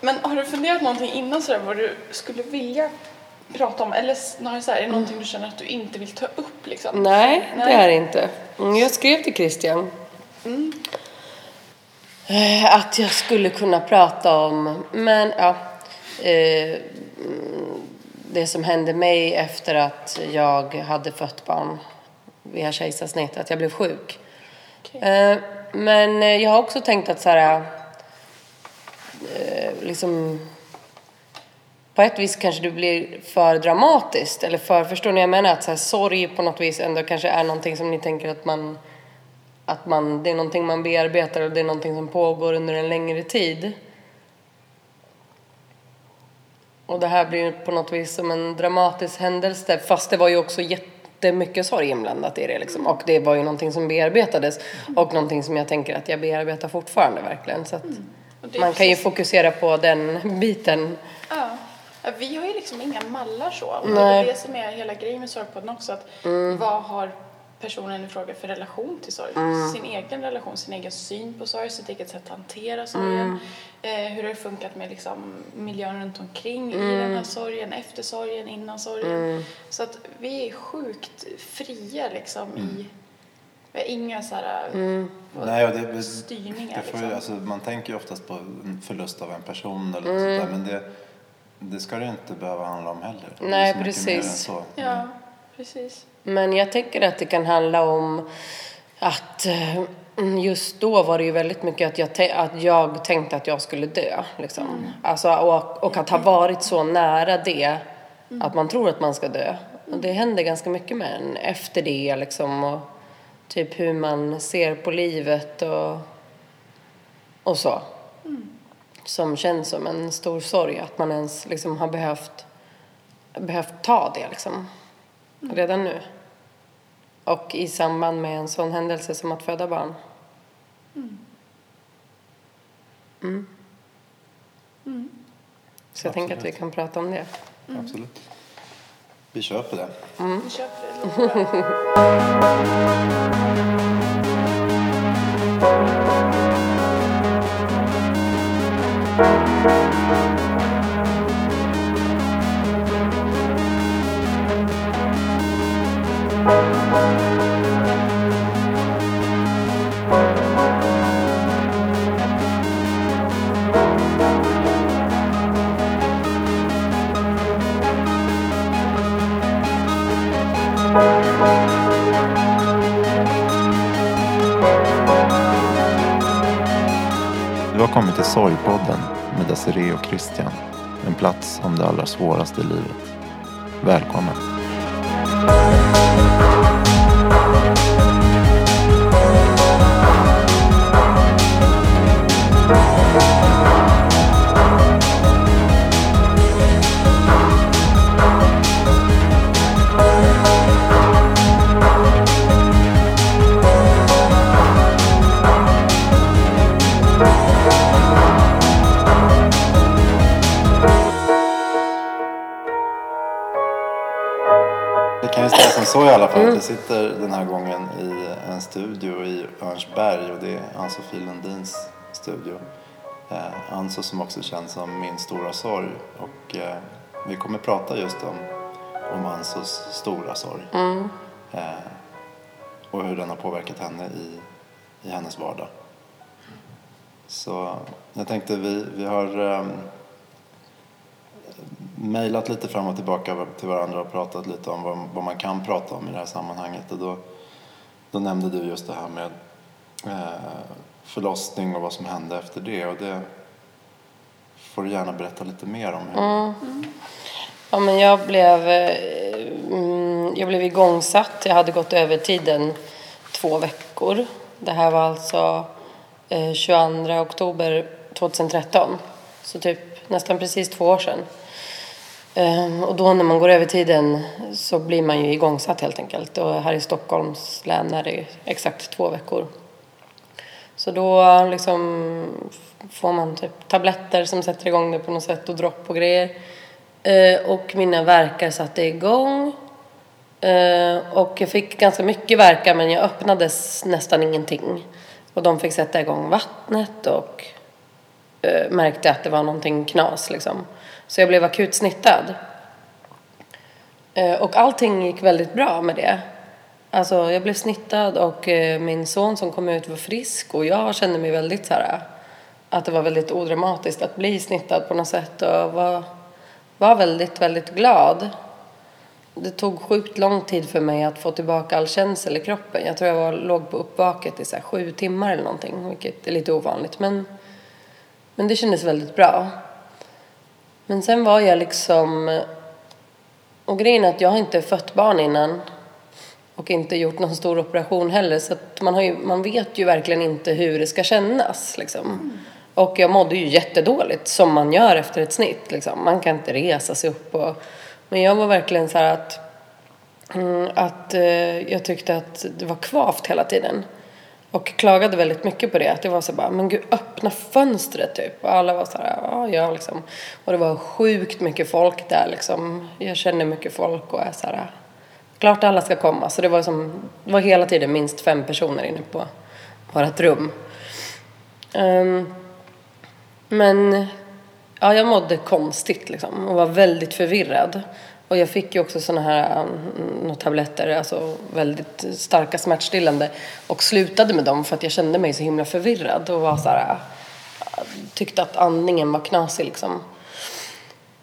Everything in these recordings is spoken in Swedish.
Men har du funderat någonting innan sådär vad du skulle vilja prata om? Eller snarare så här, är det någonting du känner att du inte vill ta upp liksom? Nej, Nej. det är det inte. Mm, Jag skrev till Christian eh, att jag skulle kunna prata om, men ja, eh, mm, det som hände mig efter att jag hade fött barn via kejsarsnitt, att jag blev sjuk. Okej. Eh, Men jag har också tänkt att så här, liksom på ett vis kanske det blir för dramatiskt. Eller för, förstår ni jag menar? Att så här, sorg på något vis ändå kanske är någonting som ni tänker att man, att man, det är någonting man bearbetar och det är någonting som pågår under en längre tid. Och det här blir på något vis som en dramatisk händelse fast det var ju också jättemycket sorg inblandat i det liksom. Och det var ju någonting som bearbetades och någonting som jag tänker att jag bearbetar fortfarande verkligen. Så att man kan ju fokusera på den biten. Ja. Ja, Vi har ju liksom inga mallar så. Och det är det som är hela grejen med Sorgpodden också. Att Vad har personen i fråga för relation till sorg? Sin egen relation, sin egen syn på sorg, sitt eget sätt att hantera sorgen. Eh, hur har det funkat med liksom, miljön runt omkring i den här sorgen, efter sorgen, innan sorgen. Så att vi är sjukt fria liksom i... Vi har inga så här Nej, och det, styrningar. det får liksom. alltså, man tänker ju oftast på en förlust av en person eller något sånt där, men det, det ska det inte behöva handla om heller. Nej, precis. så. Ja, precis. Men jag tänker att det kan handla om att eh, just då var det ju väldigt mycket att jag, att jag tänkte att jag skulle dö. Liksom. Alltså, och, och att ha varit så nära det att man tror att man ska dö. Och det händer ganska mycket med en efter det liksom. Och typ hur man ser på livet och, och så. Som känns som en stor sorg att man ens liksom har behövt, behövt ta det liksom. Redan nu. Och i samband med en sån händelse som att föda barn. Mm. Så jag tänker att vi kan prata om det. Absolut. Vi köper det. Vi köper det. låter bra. Du har kommit till Sorgpodden med Desiree och Christian. En plats om det allra svåraste i livet. Välkommen. Vi sitter den här gången i en studio i Örnsberg och det är Ann-Sofie Lundins studio. Eh, Ann-So som också känns som min stora sorg och eh, vi kommer prata just om, om Ann-Sos stora sorg. Eh, och hur den har påverkat henne i, i hennes vardag. Så jag tänkte vi, vi har ehm, mejlat lite fram och tillbaka till varandra och pratat lite om vad, vad man kan prata om i det här sammanhanget. Och då, då nämnde du just det här med eh, förlossning och vad som hände efter det. Och det får du gärna berätta lite mer om. Hur, mm. Ja, men jag blev, eh, mm, jag blev igångsatt. Jag hade gått över tiden två veckor. Det här var alltså eh, 22 oktober 2013. Så typ nästan precis två år sedan. Ehm, och då när man går över tiden så blir man ju igångsatt helt enkelt. Och här i Stockholms län är det exakt två veckor. Så då liksom får man typ tabletter som sätter igång det på något sätt och dropp och grejer. Ehm, och mina verkar satte igång. Ehm, och jag fick ganska mycket verkar men jag öppnades nästan ingenting. Och de fick sätta igång vattnet och eh, märkte att det var någonting knas liksom. Så jag blev akut snittad. Eh, och allting gick väldigt bra med det. Alltså jag blev snittad och eh, min son som kom ut var frisk och jag kände mig väldigt så här att det var väldigt odramatiskt att bli snittad på något sätt och var, var väldigt, väldigt glad. Det tog sjukt lång tid för mig att få tillbaka all känsel i kroppen. Jag tror jag var, låg på uppvaket i så här sju timmar eller någonting, vilket är lite ovanligt. Men, men det kändes väldigt bra. Men sen var jag liksom... Och grejen är att jag har inte fött barn innan och inte gjort någon stor operation heller. Så att man, har ju, man vet ju verkligen inte hur det ska kännas. Liksom. Och jag mådde ju jättedåligt, som man gör efter ett snitt. Liksom. Man kan inte resa sig upp. Och, men jag var verkligen så att, mm, att eh, jag tyckte att det var kvavt hela tiden. Och klagade väldigt mycket på det. Att det var så bara, men gud öppna fönstret typ. Och alla var så här, ja, ja liksom. Och det var sjukt mycket folk där liksom. Jag känner mycket folk och är så här, klart alla ska komma. Så det var som, det var hela tiden minst fem personer inne på vårt rum. Um, men ja, jag mådde konstigt liksom och var väldigt förvirrad. Och jag fick ju också såna här um, tabletter, alltså väldigt starka smärtstillande och slutade med dem för att jag kände mig så himla förvirrad och var så här, uh, tyckte att andningen var knasig liksom.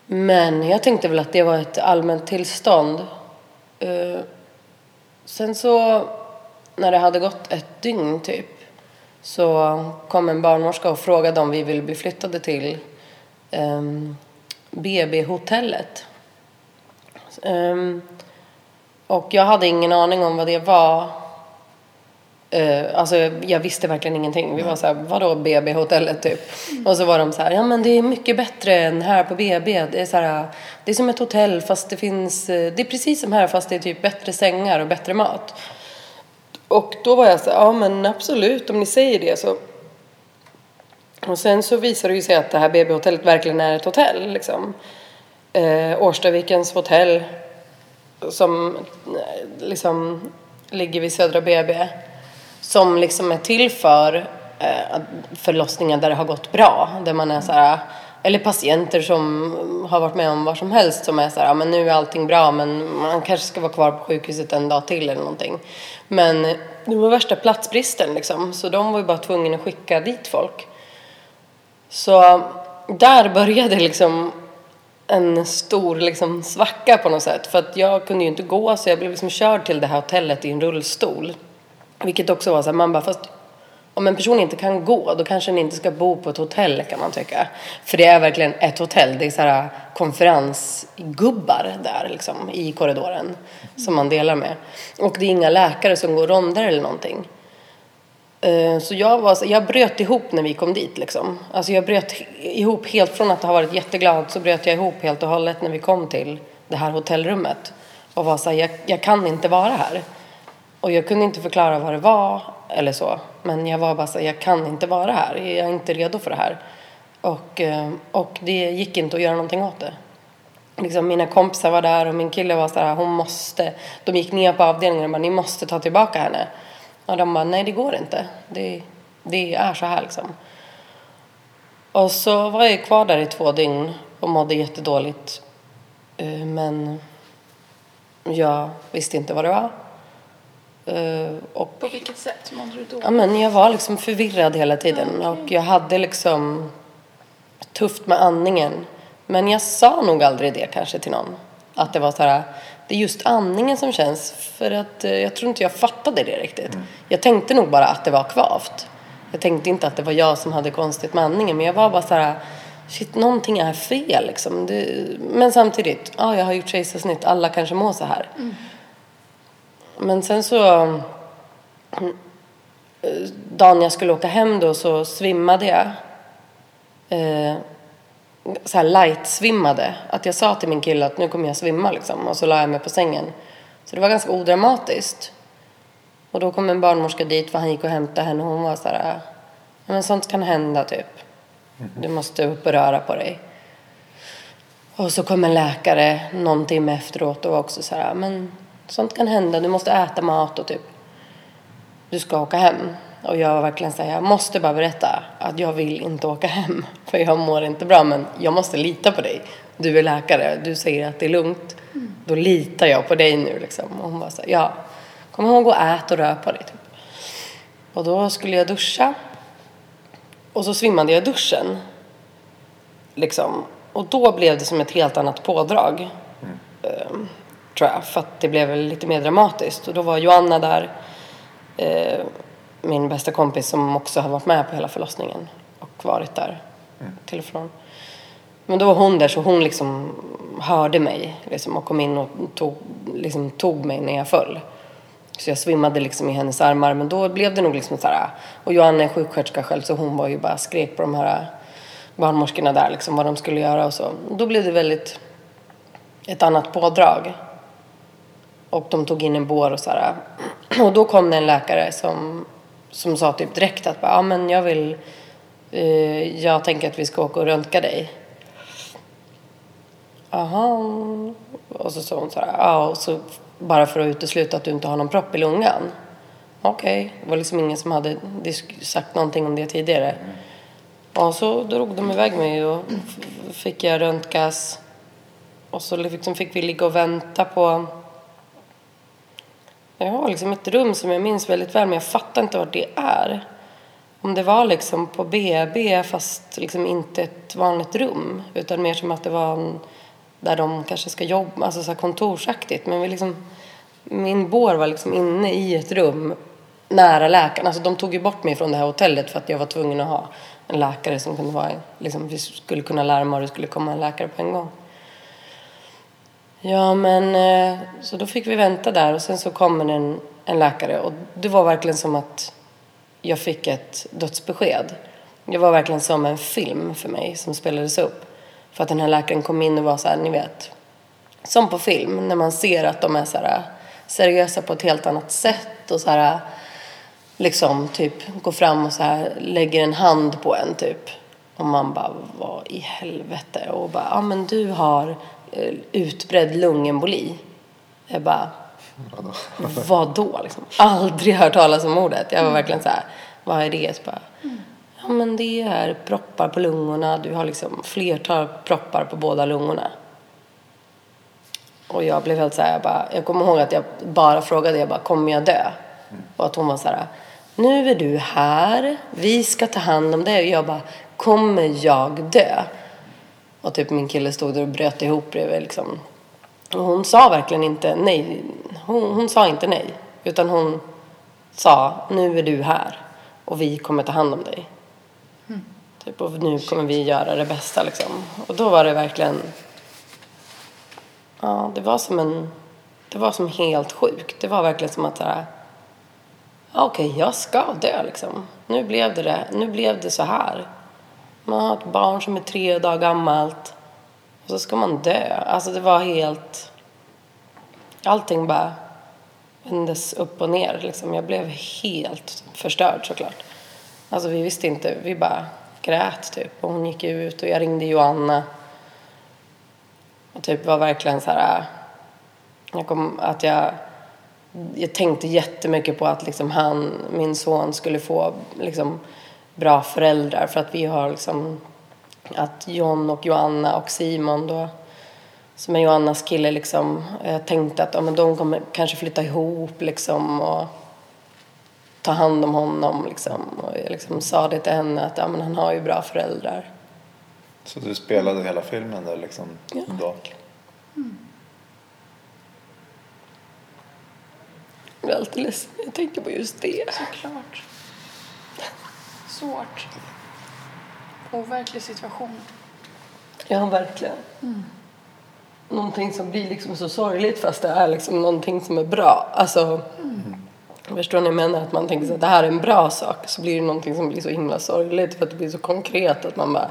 Men jag tänkte väl att det var ett allmänt tillstånd. Uh, sen så när det hade gått ett dygn typ så kom en barnmorska och frågade om vi ville bli flyttade till um, BB-hotellet. Um, och jag hade ingen aning om vad det var. Uh, alltså jag visste verkligen ingenting. Vi var så här, vadå BB-hotellet typ? Mm. Och så var de så här, ja men det är mycket bättre än här på BB. Det är så här, det är som ett hotell fast det finns, det är precis som här fast det är typ bättre sängar och bättre mat. Och då var jag så ja men absolut om ni säger det så. Och sen så visade det sig att det här BB-hotellet verkligen är ett hotell liksom. Eh, Årstavikens hotell som eh, liksom ligger vid Södra BB. Som liksom är till för eh, förlossningar där det har gått bra. Där man är så här, eller patienter som har varit med om vad som helst som är så här, ja, men nu är allting bra men man kanske ska vara kvar på sjukhuset en dag till eller någonting. Men det var värsta platsbristen liksom, så de var ju bara tvungna att skicka dit folk. Så där började liksom en stor liksom svacka på något sätt. För att jag kunde ju inte gå så jag blev liksom körd till det här hotellet i en rullstol. Vilket också var så här, man bara, fast om en person inte kan gå, då kanske den inte ska bo på ett hotell kan man tycka. För det är verkligen ett hotell. Det är så här konferensgubbar där liksom i korridoren som man delar med. Och det är inga läkare som går ronder eller någonting. Eh, så jag, var, jag bröt ihop när vi kom dit liksom. Alltså jag bröt ihop helt från att ha varit jätteglad så bröt jag ihop helt och hållet när vi kom till det här hotellrummet. Och var så här, jag, jag kan inte vara här. Och jag kunde inte förklara vad det var eller så. Men jag var bara så jag kan inte vara här. Jag är inte redo för det här. Och, eh, och det gick inte att göra någonting åt det. Liksom mina kompisar var där och min kille var så här, hon måste. De gick ner på avdelningen och bara, ni måste ta tillbaka henne. Och de bara, nej det går inte. Det, det är så här liksom. Och så var jag kvar där i två dygn och mådde jättedåligt. Eh, men jag visste inte vad det var. Uh, och, På vilket sätt mådde du då? Ja, men jag var liksom förvirrad hela tiden okay. och jag hade liksom tufft med andningen. Men jag sa nog aldrig det kanske till någon. Att det var så här, det är just andningen som känns. För att uh, jag tror inte jag fattade det riktigt. Mm. Jag tänkte nog bara att det var kvavt. Jag tänkte inte att det var jag som hade konstigt med andningen. Men jag var bara så här, shit någonting är fel liksom. Det, men samtidigt, ja jag har gjort kejsarsnitt, alla kanske mår så här. Mm. Men sen så... Dagen jag skulle åka hem då så svimmade jag. Eh, så här light-svimmade. Att jag sa till min kille att nu kommer jag svimma liksom. Och så la jag mig på sängen. Så det var ganska odramatiskt. Och då kom en barnmorska dit för han gick och hämtade henne och hon var så här. Ah, men sånt kan hända typ. Du måste upp och röra på dig. Och så kom en läkare någon timme efteråt och var också så här. Ah, men Sånt kan hända. Du måste äta mat och typ du ska åka hem. Och jag var verkligen så här, jag måste bara berätta att jag vill inte åka hem. För jag mår inte bra, men jag måste lita på dig. Du är läkare, du säger att det är lugnt. Då litar jag på dig nu liksom. Och hon var så här, ja, kom ihåg att äta och röra på dig. Typ. Och då skulle jag duscha. Och så svimmade jag i duschen. Liksom. Och då blev det som ett helt annat pådrag. Ehm, tror jag. För att det blev lite mer dramatiskt. Och då var Joanna där. Eh, min bästa kompis som också har varit med på hela förlossningen. Och varit där till och från. Men då var hon där så hon liksom hörde mig. Liksom, och kom in och tog, liksom, tog mig när jag föll. Så jag svimmade liksom i hennes armar. Men då blev det nog liksom så här. Och Joanna är sjuksköterska själv så hon var ju bara skrek på de här barnmorskorna där liksom vad de skulle göra och så. Då blev det väldigt ett annat pådrag. Och de tog in en bår och så här. Och då kom det en läkare som, som sa typ direkt att ja men jag vill, eh, jag tänker att vi ska åka och röntga dig. Jaha. Och så sa hon så här, ja och så bara för att utesluta att du inte har någon propp i lungan. Okej, det var liksom ingen som hade sagt någonting om det tidigare. Och så drog de iväg mig och fick jag röntgas. Och så liksom fick vi ligga och vänta på... Jag har liksom ett rum som jag minns väldigt väl men jag fattar inte vad det är. Om det var liksom på BB fast liksom inte ett vanligt rum utan mer som att det var en, där de kanske ska jobba, alltså så här kontorsaktigt. Men vi liksom, min bår var liksom inne i ett rum nära läkaren. Alltså de tog ju bort mig från det här hotellet för att jag var tvungen att ha en läkare som kunde vara, liksom, vi skulle kunna larma och det skulle komma en läkare på en gång. Ja, men eh, så då fick vi vänta där och sen så kommer en, en läkare och det var verkligen som att jag fick ett dödsbesked. Det var verkligen som en film för mig som spelades upp. För att den här läkaren kom in och var så här, ni vet, som på film när man ser att de är så här seriösa på ett helt annat sätt och så här liksom typ går fram och så här lägger en hand på en typ. Och man bara, vad i helvete? Och bara, ja men du har utbredd lungemboli. Jag bara, vad då liksom? Aldrig hört talas om ordet. Jag var verkligen så här, vad är det? Så bara, ja men det är proppar på lungorna. Du har liksom flertal proppar på båda lungorna. Och jag blev helt så här, jag, bara, jag kommer ihåg att jag bara frågade, jag bara, kommer jag dö? Och att hon var så här, nu är du här, vi ska ta hand om dig. Och jag bara, kommer jag dö? Och typ min kille stod där och bröt ihop bredvid liksom. Och hon sa verkligen inte nej. Hon, hon sa inte nej. Utan hon sa, nu är du här. Och vi kommer ta hand om dig. Typ, och nu kommer vi göra det bästa liksom. Och då var det verkligen Ja, det var som en... Det var som helt sjukt. Det var verkligen som att så här... ja, Okej, jag ska dö liksom. Nu blev det det. Nu blev det så här. Man har ett barn som är tre dagar gammalt. Och så ska man dö. Alltså det var helt... Allting bara vändes upp och ner. Liksom. Jag blev helt förstörd såklart. Alltså vi visste inte. Vi bara grät typ. Och hon gick ut och jag ringde Joanna. Och typ var verkligen så här... Jag kom, att jag, jag tänkte jättemycket på att liksom han, min son skulle få liksom bra föräldrar. För att vi har liksom... Att John och Joanna och Simon då som är Joannas kille liksom. Jag tänkte att ja, men de kommer kanske flytta ihop liksom och ta hand om honom liksom. Och jag liksom sa det till henne att ja, men han har ju bra föräldrar. Så du spelade hela filmen där liksom? Ja. Då? Jag är alltid ledsen när jag tänker på just det. Såklart. Svårt. Overklig situation. Ja, verkligen. Någonting som blir liksom så sorgligt fast det är liksom någonting som är bra. Alltså, förstår ni jag menar? Att man tänker att det här är en bra sak. Så blir det någonting som blir så himla sorgligt för att det blir så konkret att man bara,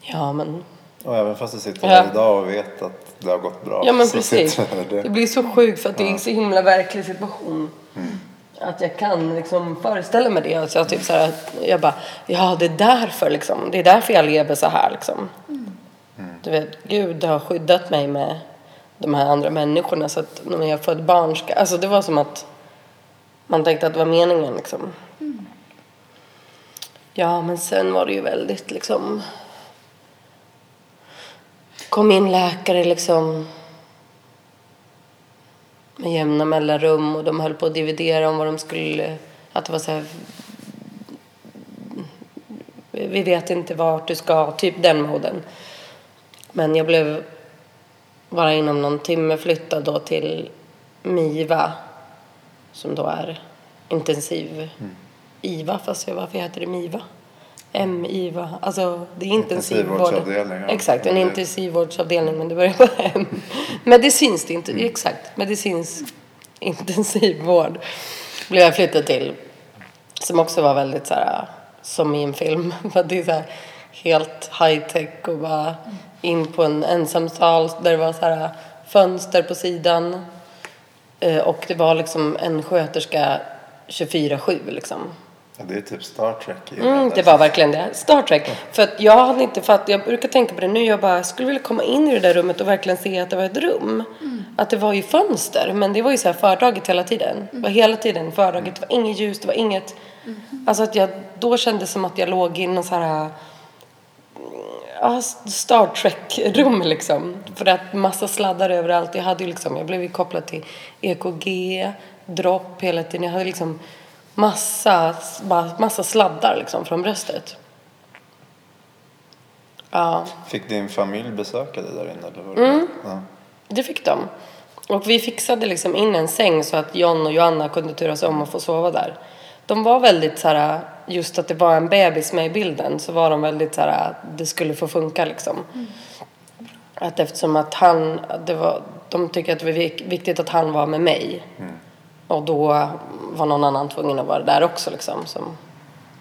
ja men Och även fast du sitter Ja. här idag och vet att det har gått bra. Ja men så precis. där. Det blir så sjukt för att det är en så himla verklig situation. Att jag kan liksom föreställa mig det. Alltså jag, typ så här, att jag bara, ja det är därför liksom. Det är därför jag lever så här liksom. Du vet, Gud har skyddat mig med de här andra människorna så att när jag får ett barn ska, alltså det var som att man tänkte att det var meningen liksom. Ja, men sen var det ju väldigt liksom... Kom in läkare liksom med jämna mellanrum och de höll på att dividera om vad de skulle... Att det var så här... Vi vet inte vart du ska, typ den moden. Men jag blev bara inom någon timme flyttad då till MIVA som då är intensiv IVA, fast jag, varför heter det MIVA? M-IVA, alltså det är intensivvård. Ja. Exakt, en intensivvårdsavdelning men det börjar på M. Medicinskt, inte, exakt, medicinsk intensivvård blev jag flyttad till. Som också var väldigt så här, som i en film. För det är så här, helt high tech och bara in på en ensam sal där det var så här fönster på sidan. Eh, Och det var liksom en sköterska 24-7 liksom. Ja, det är typ Star Trek. i Mm, det var verkligen det. Star Trek. För att jag hade inte fattat, jag brukar tänka på det nu, jag bara skulle vilja komma in i det där rummet och verkligen se att det var ett rum. Att det var ju fönster, men det var ju så här fördraget hela tiden. Det var hela tiden fördraget, det var inget ljus, det var inget... Alltså att jag då kände som att jag låg i någon så här... Ja, Star Trek-rum liksom. För att massa sladdar överallt. Jag hade ju liksom, jag blev ju kopplad till EKG, dropp hela tiden. Jag hade liksom massa, massa sladdar liksom från bröstet. Ja, Fick din familj besöka dig där inne? Eller var Mm. det? Ja. det fick de. Och vi fixade liksom in en säng så att John och Joanna kunde turas om att få sova där. De var väldigt så här, just att det var en bebis med i bilden så var de väldigt så här, det skulle få funka liksom. Att eftersom att han, det var, de tycker att det var vik- viktigt att han var med mig. Och då var någon annan tvungen att vara där också liksom. Som,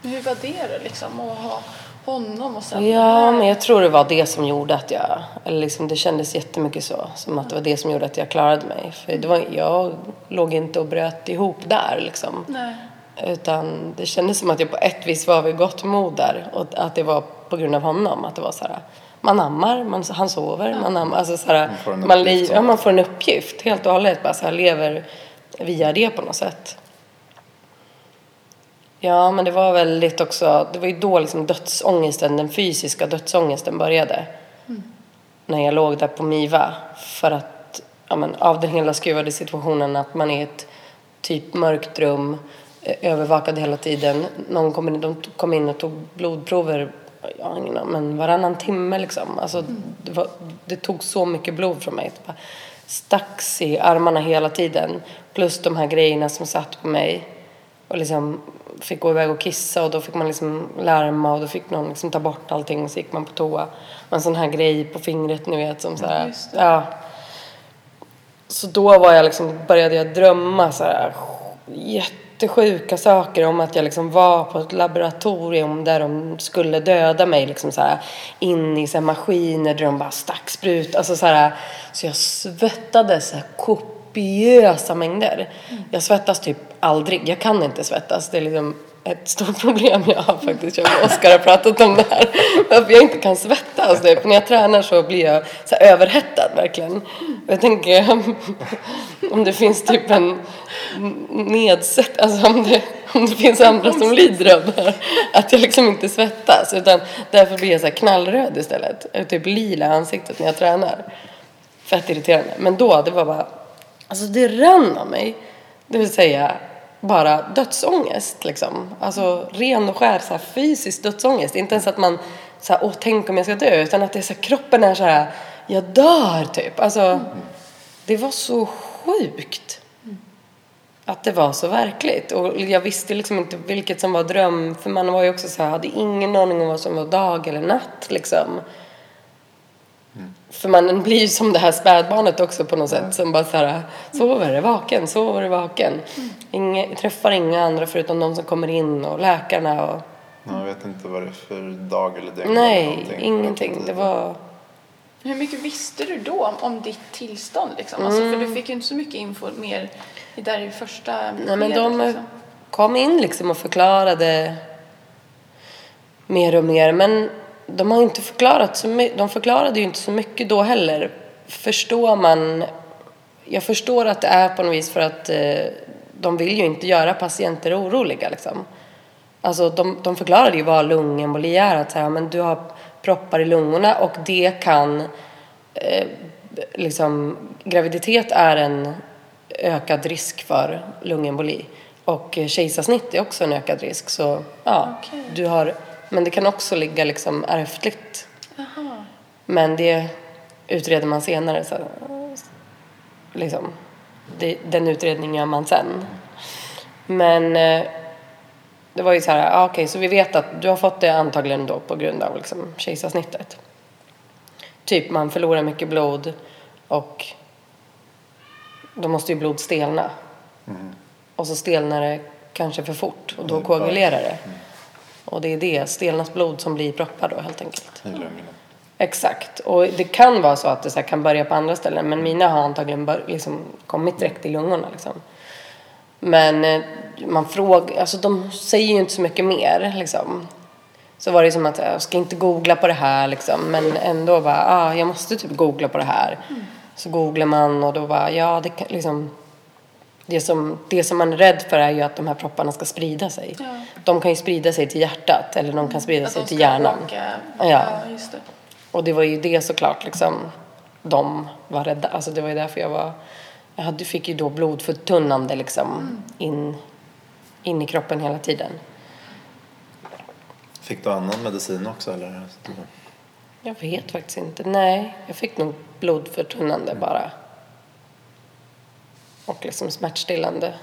Men hur var det då liksom att ha honom och sen Ja, men jag tror det var det som gjorde att jag... Eller liksom, det kändes jättemycket så. Som att det var det som gjorde att jag klarade mig. För det var, jag låg inte och bröt ihop där liksom. Nej. Utan det kändes som att jag på ett vis var vid gott mod där. Och att det var på grund av honom. Att det var så här... Man ammar, man, han sover, man ammar. Alltså så här, Man får en man, ja, man får en uppgift helt och hållet. Bara så här, lever via det på något sätt. Ja, men det var väldigt också, det var ju då liksom dödsångesten, den fysiska dödsångesten började. När jag låg där på MIVA. För att, ja men av den hela skruvade situationen att man är i ett typ mörkt rum, eh, övervakad hela tiden. Någon kom in, de kom in och tog blodprover, ja, men varannan timme liksom. Alltså, det, var, det tog så mycket blod från mig. Bara stacks i armarna hela tiden. Plus de här grejerna som satt på mig och liksom fick gå iväg och kissa och då fick man liksom larma och då fick någon liksom ta bort allting och så gick man på toa. Och en sån här grej på fingret ni vet som så här, det. ja. Så då var jag liksom, började jag drömma så här jättesjuka saker om att jag liksom var på ett laboratorium där de skulle döda mig liksom så här in i så här maskiner där de bara stack sprut. Alltså så här, så jag svettades så här kopiösa mängder. Jag svettas typ aldrig. Jag kan inte svettas. Det är liksom ett stort problem jag har faktiskt. Jag och Oskar har pratat om det här. Varför jag inte kan svettas. Det, när jag tränar så blir jag så här överhettad verkligen. Och jag tänker om det finns typ en nedsätt, alltså om det, om det finns andra som lider av det här. Att jag liksom inte svettas. Utan därför blir jag så här knallröd istället. Jag typ lila i ansiktet när jag tränar. Fett irriterande. Men då, det var bara, alltså det rann av mig. Det vill säga bara dödsångest liksom. Alltså ren och skär så här, fysisk dödsångest. Inte ens att man så här, åh tänk om jag ska dö. Utan att det är så här, kroppen är så här, jag dör typ. Alltså det var så sjukt. Att det var så verkligt. Och jag visste liksom inte vilket som var dröm. För man var ju också så här, hade ingen aning om vad som var dag eller natt liksom. För man blir ju som det här spädbarnet också på något sätt. Som bara så här, sover, är vaken, sover, är vaken. Inge, träffar inga andra förutom de som kommer in och läkarna och... Man vet inte vad det är för dag eller dygn. eller Nej, någonting. ingenting. Det var... Hur mycket visste du då om, om ditt tillstånd? Liksom? Alltså, för du fick ju inte så mycket info mer i där i första Nej, men de liksom. kom in liksom och förklarade mer och mer. Men de har inte förklarat så mycket. De förklarade ju inte så mycket då heller. Förstår man... Jag förstår att det är på något vis för att eh, de vill ju inte göra patienter oroliga liksom. Alltså de, de förklarade ju vad lungemboli är. Att så här, men du har proppar i lungorna och det kan eh, liksom graviditet är en ökad risk för lungemboli. Och kejsarsnitt är också en ökad risk. Så ja, Okej. du har, men det kan också ligga liksom ärftligt. Jaha. Men det utreder man senare. Så, liksom, det, den utredningen gör man sen. Men eh, det var ju så här, ah, okej, så vi vet att du har fått det antagligen då på grund av liksom, kejsarsnittet. Typ man förlorar mycket blod och då måste ju blod stelna. Och så stelnar det kanske för fort och då Mm, koagulerar det. Och det är det, stelnat blod som blir proppar då helt enkelt. I lungorna. Exakt. Och det kan vara så att det så här kan börja på andra ställen. Men mina har antagligen bör, liksom, kommit direkt i lungorna. Liksom. Men eh, man frågar, alltså de säger ju inte så mycket mer. Liksom. Så var det som att jag ska inte googla på det här. Liksom. Men ändå bara, ah, jag måste typ googla på det här. Så googlar man och då bara, ja det kan liksom. Det som, det som man är rädd för är ju att de här propparna ska sprida sig. Ja. De kan ju sprida sig till hjärtat eller de kan sprida Att sig till hjärnan. åka- Ja. Ja, just det. Och det var ju det såklart liksom de var rädda. Alltså det var ju därför jag var... Jag hade, fick ju då blodförtunnande liksom in, in i kroppen hela tiden. Fick du annan medicin också eller? Jag vet faktiskt inte. Nej, jag fick nog blodförtunnande bara. Och liksom smärtstillande.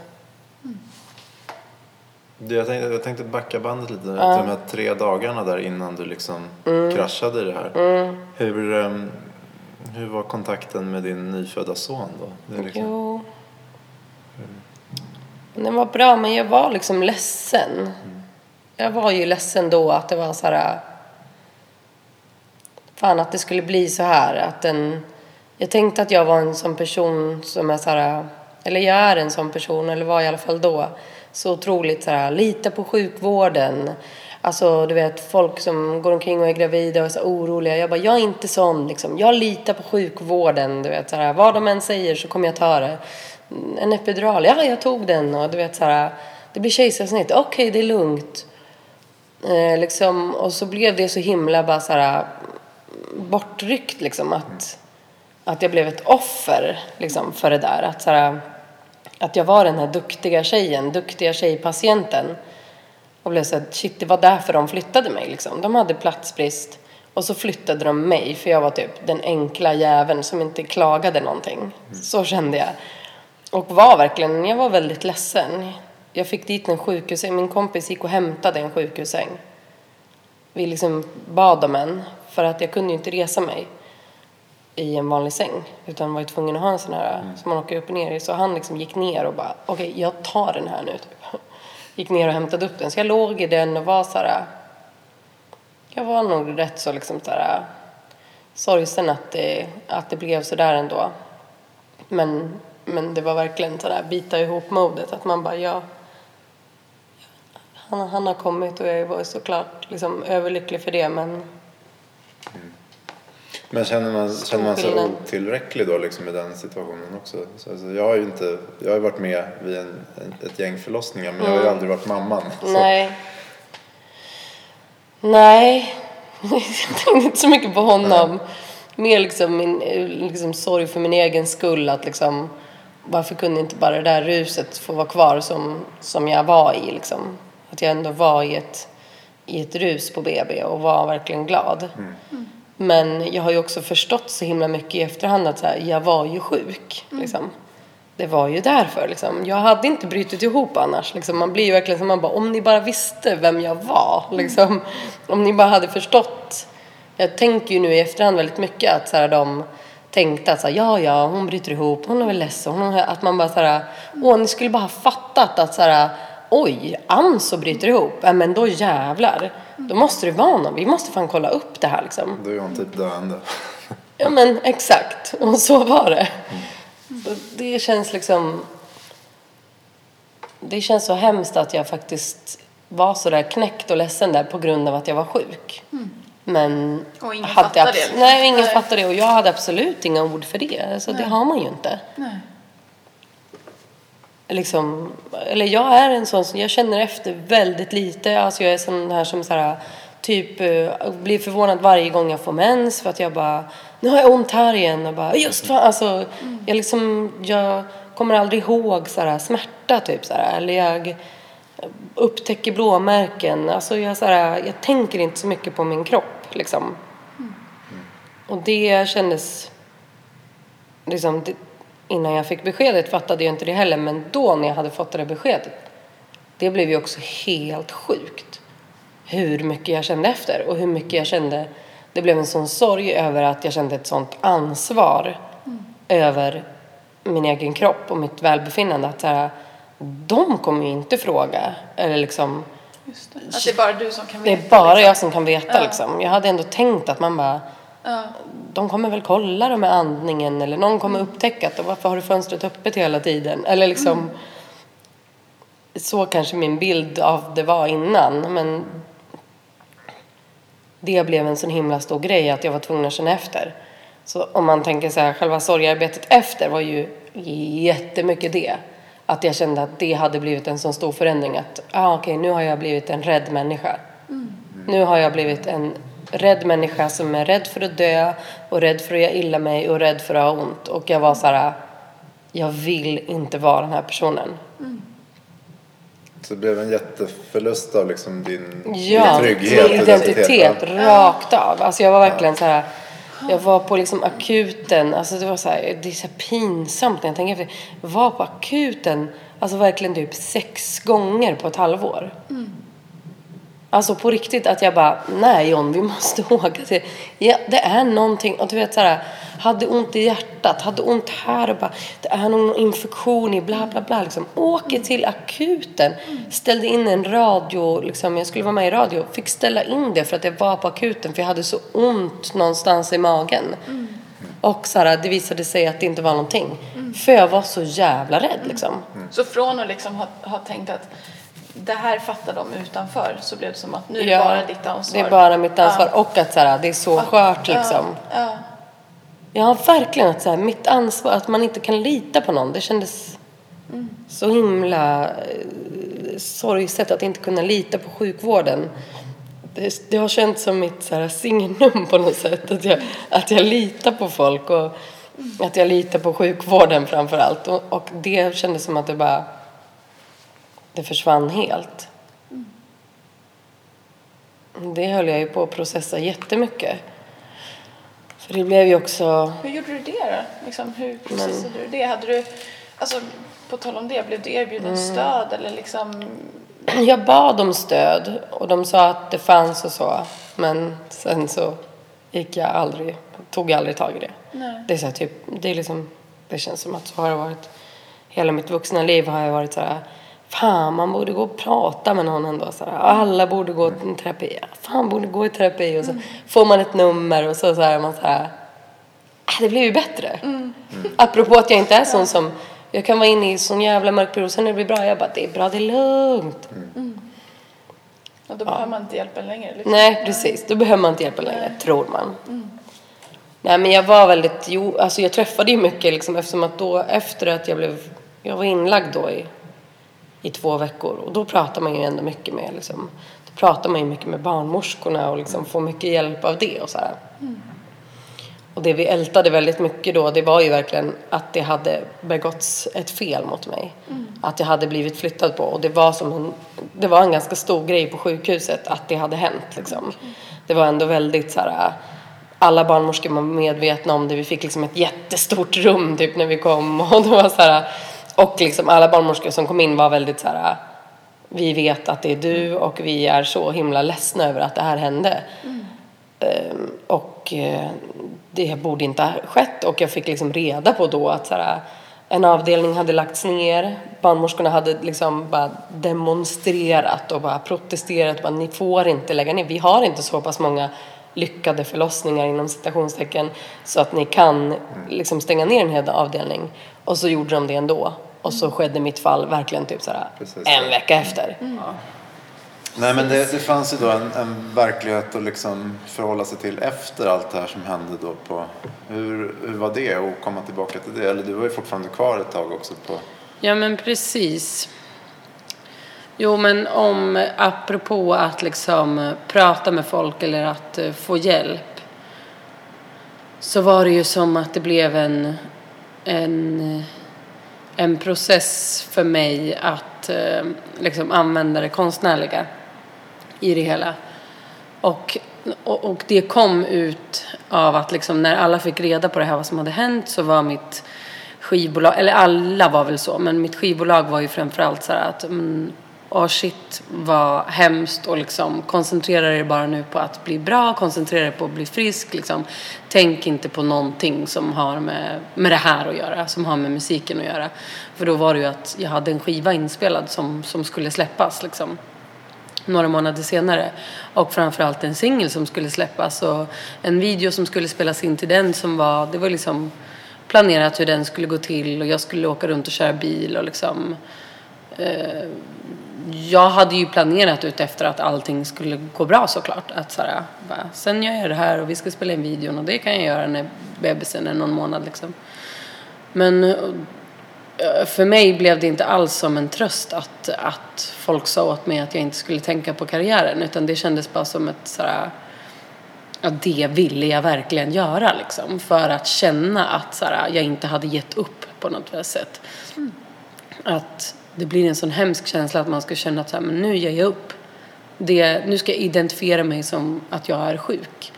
Du, Jag tänkte, jag tänkte backa bandet lite. Till de här tre dagarna där innan du liksom kraschade i det här. Hur, ehm, hur var kontakten med din nyfödda son då? Liksom, Jo. Men Den var bra, men jag var liksom ledsen. Jag var ju ledsen då att det var så här... Fan, att det skulle bli så här. Att den, jag tänkte att jag var en sån person som är så här... Eller jag är en sån person, eller var i alla fall då. Så otroligt så här, lita på sjukvården. Alltså, du vet, folk som går omkring och är gravida och är så oroliga. Jag bara, jag är inte sån liksom. Jag litar på sjukvården, du vet. Så här, vad de än säger så kommer jag ta det. Mm, en epidural, ja, jag tog den. Och du vet, så här, det blir kejsarsnitt. Okej, det är lugnt. Eh, liksom, och så blev det så himla bara så här bortryckt liksom att, att jag blev ett offer liksom för det där. Att, så här, att jag var den här duktiga tjejen, duktiga tjejpatienten. Och blev så här, shit det var därför de flyttade mig liksom. De hade platsbrist och så flyttade de mig för jag var typ den enkla jäveln som inte klagade någonting. Så kände jag. Och var verkligen, jag var väldigt ledsen. Jag fick dit en sjukhussäng, min kompis gick och hämtade en sjukhussäng. Vi liksom bad om en för att jag kunde ju inte resa mig i en vanlig säng utan var ju tvungen att ha en sån här som man åker upp och ner i. Så han liksom gick ner och bara, okej jag tar den här nu. Typ. Gick ner och hämtade upp den. Så jag låg i den och var så här, jag var nog rätt så liksom så här sorgsen att det, att det blev så där ändå. Men, men det var verkligen så där bita ihop modet att man bara, ja. Han, han har kommit och jag var såklart liksom överlycklig för det men Men känner man, Stor känner man sig skillnad. otillräcklig då liksom i den situationen också? Så, alltså, jag har ju inte, jag har varit med vid en, ett gäng förlossningar men jag har ju aldrig varit mamman. Så, Nej. Nej. Jag tänkte inte så mycket på honom. Mer liksom min liksom sorg för min egen skull. Att liksom, varför kunde inte bara det där ruset få vara kvar som, som jag var i? Liksom? Att jag ändå var i ett, i ett rus på BB och var verkligen glad. Men jag har ju också förstått så himla mycket i efterhand att så här, jag var ju sjuk. Liksom. Det var ju därför. Liksom. Jag hade inte brutit ihop annars. Liksom. Man blir ju verkligen som man bara, om ni bara visste vem jag var. Liksom. Om ni bara hade förstått. Jag tänker ju nu i efterhand väldigt mycket att så här, de tänkte att så här, ja, ja, hon bryter ihop, hon är väl ledsen. Hon är, att man bara så här, åh, ni skulle bara ha fattat att så här, oj, Anso bryter ihop. Ja, men då jävlar. Då måste det vara någon. Vi måste fan kolla upp det här liksom. Då är hon typ döende. Ja men exakt, och så var det. Så det känns liksom... Det känns så hemskt att jag faktiskt var så där knäckt och ledsen där på grund av att jag var sjuk. Men... Och ingen hade fattar abs- det. Nej, ingen Nej. fattar det. Och jag hade absolut inga ord för det. Alltså, det har man ju inte. Nej. Liksom, eller jag är en sån som, jag känner efter väldigt lite. Alltså jag är sån här som så här, typ eh, blir förvånad varje gång jag får mens för att jag bara, nu har jag ont här igen och bara, just fan, alltså jag liksom, jag kommer aldrig ihåg så här, smärta typ så här, eller jag upptäcker blåmärken. Alltså jag, så här, jag tänker inte så mycket på min kropp liksom. Och det kändes, liksom, det, innan jag fick beskedet fattade jag inte det heller, men då när jag hade fått det beskedet, det blev ju också helt sjukt. Hur mycket jag kände efter och hur mycket jag kände, det blev en sån sorg över att jag kände ett sånt ansvar över min egen kropp och mitt välbefinnande. Att så här, de kommer ju inte fråga. Eller liksom, Just det. Att det är bara du som kan det veta. är bara liksom. jag som kan veta Ja. liksom. Jag hade ändå tänkt att man bara, Ja. de kommer väl kolla det med andningen eller någon kommer upptäcka att varför har du fönstret öppet hela tiden? Eller liksom, så kanske min bild av det var innan. Men det blev en sån himla stor grej att jag var tvungen att känna efter. Så om man tänker så här, själva sorgearbetet efter var ju jättemycket det. Att jag kände att det hade blivit en sån stor förändring att, ah, okej, nu har jag blivit en rädd människa. Nu har jag blivit en rädd människa som är rädd för att dö och rädd för att göra illa mig och rädd för att ha ont. Och jag var så här, jag vill inte vara den här personen. Så det blev en jätteförlust av liksom din, Ja, din trygghet min identitet ja. rakt av. Alltså jag var verkligen så här. Jag var på liksom akuten, alltså det var så här, det är så här pinsamt när jag tänker efter. Jag var på akuten, alltså verkligen typ sex gånger på ett halvår. Alltså på riktigt att jag bara, nej John, vi måste åka till, ja, det är någonting, och du vet så här, hade ont i hjärtat, hade ont här och bara, det är någon infektion i bla bla bla liksom. Åker till akuten, ställde in en radio, liksom, jag skulle vara med i radio, fick ställa in det för att jag var på akuten för jag hade så ont någonstans i magen. Och så här, det visade sig att det inte var någonting. För jag var så jävla rädd liksom. Så från att liksom ha, ha tänkt att det här fattar de utanför så blev det som att nu är det Ja, bara ditt ansvar. Det är bara mitt ansvar. Ja. Och att så här, det är så skört liksom. Ja. Ja, verkligen att så här, mitt ansvar, att man inte kan lita på någon. Det kändes så himla eh, sorgset att inte kunna lita på sjukvården. Det, det har känts som mitt så här, signum på något sätt. Att jag, att jag litar på folk och att jag litar på sjukvården framför allt. Och, och det kändes som att det bara det försvann helt. Det höll jag ju på att processa jättemycket. För det blev ju också... Hur gjorde du det då? Liksom, hur processade du det? Hade du, alltså, på tal om det, blev du erbjuden Mm. stöd eller liksom? Jag bad om stöd och de sa att det fanns och så. Men sen så gick jag aldrig, tog jag aldrig tag i det. Nej. Det är så här, typ, det är liksom, det känns som att så har det varit. Hela mitt vuxna liv har jag varit så här, fan man borde gå och prata med någon ändå. Så här, alla borde gå i terapi. Fan borde gå i terapi. Och så får man ett nummer och så, så här, är man så här, "Ah, det blir ju bättre. Apropå att jag inte är sån som, jag kan vara inne i sån jävla mörk period, sen när det blir bra, jag bara, det är bra, det är lugnt. Och då behöver man inte hjälpen längre. Liksom. Nej, precis. Då behöver man inte hjälpa längre, tror man. Nej, men jag var väldigt... Jo, alltså jag träffade ju mycket liksom, eftersom att då efter att jag blev... Jag var inlagd då i, i två veckor och då pratar man ju ändå mycket med liksom, då pratar man ju mycket med barnmorskorna och liksom får mycket hjälp av det och så här. Och det vi ältade väldigt mycket då, det var ju verkligen att det hade begåtts ett fel mot mig. Att jag hade blivit flyttad på. Och det var som en, det var en ganska stor grej på sjukhuset att det hade hänt liksom. Det var ändå väldigt så här, alla barnmorskor var medvetna om det. Vi fick liksom ett jättestort rum typ när vi kom. Och, det var så här, och liksom alla barnmorskor som kom in var väldigt så här, vi vet att det är du och vi är så himla ledsna över att det här hände. Ehm, och eh, det borde inte ha skett och jag fick liksom reda på då att så här, en avdelning hade lagts ner. Barnmorskorna hade liksom bara demonstrerat och bara protesterat. Bara, Ni får inte lägga ner. Vi har inte så pass många lyckade förlossningar inom citationstecken så att ni kan liksom stänga ner en hel avdelning. Och så gjorde de det ändå. Och så skedde mitt fall verkligen typ så här, Precis. en vecka efter. Nej men det, det fanns ju då en, en verklighet att liksom förhålla sig till efter allt det här som hände då på hur, hur var det att komma tillbaka till det? Eller du var ju fortfarande kvar ett tag också på Ja, men precis. Jo, men om, apropå att liksom prata med folk eller att eh, få hjälp. Så var det ju som att det blev en, en, en process för mig att eh, liksom använda det konstnärliga i det hela. Och, och, och det kom ut av att liksom när alla fick reda på det här vad som hade hänt så var mitt skivbolag, eller alla var väl så, men mitt skivbolag var ju framförallt så här att mm, Åh shit vad hemskt och liksom koncentrera er bara nu på att bli bra, koncentrera er på att bli frisk liksom. Tänk inte på någonting som har med, med det här att göra, som har med musiken att göra. För då var det ju att jag hade en skiva inspelad som, som skulle släppas liksom några månader senare. Och framförallt en singel som skulle släppas och en video som skulle spelas in till den som var, det var liksom planerat hur den skulle gå till och jag skulle åka runt och köra bil och liksom eh, jag hade ju planerat ut efter att allting skulle gå bra såklart. Att så här, bara, sen gör jag det här och vi ska spela in videon och det kan jag göra när bebisen är någon månad liksom. Men eh, för mig blev det inte alls som en tröst att, att folk sa åt mig att jag inte skulle tänka på karriären utan det kändes bara som ett så här, att det ville jag verkligen göra liksom. För att känna att så här, jag inte hade gett upp på något sätt. Mm. Att det blir en sån hemsk känsla att man ska känna att så här, men nu ger jag upp. Det, nu ska jag identifiera mig som att jag är sjuk.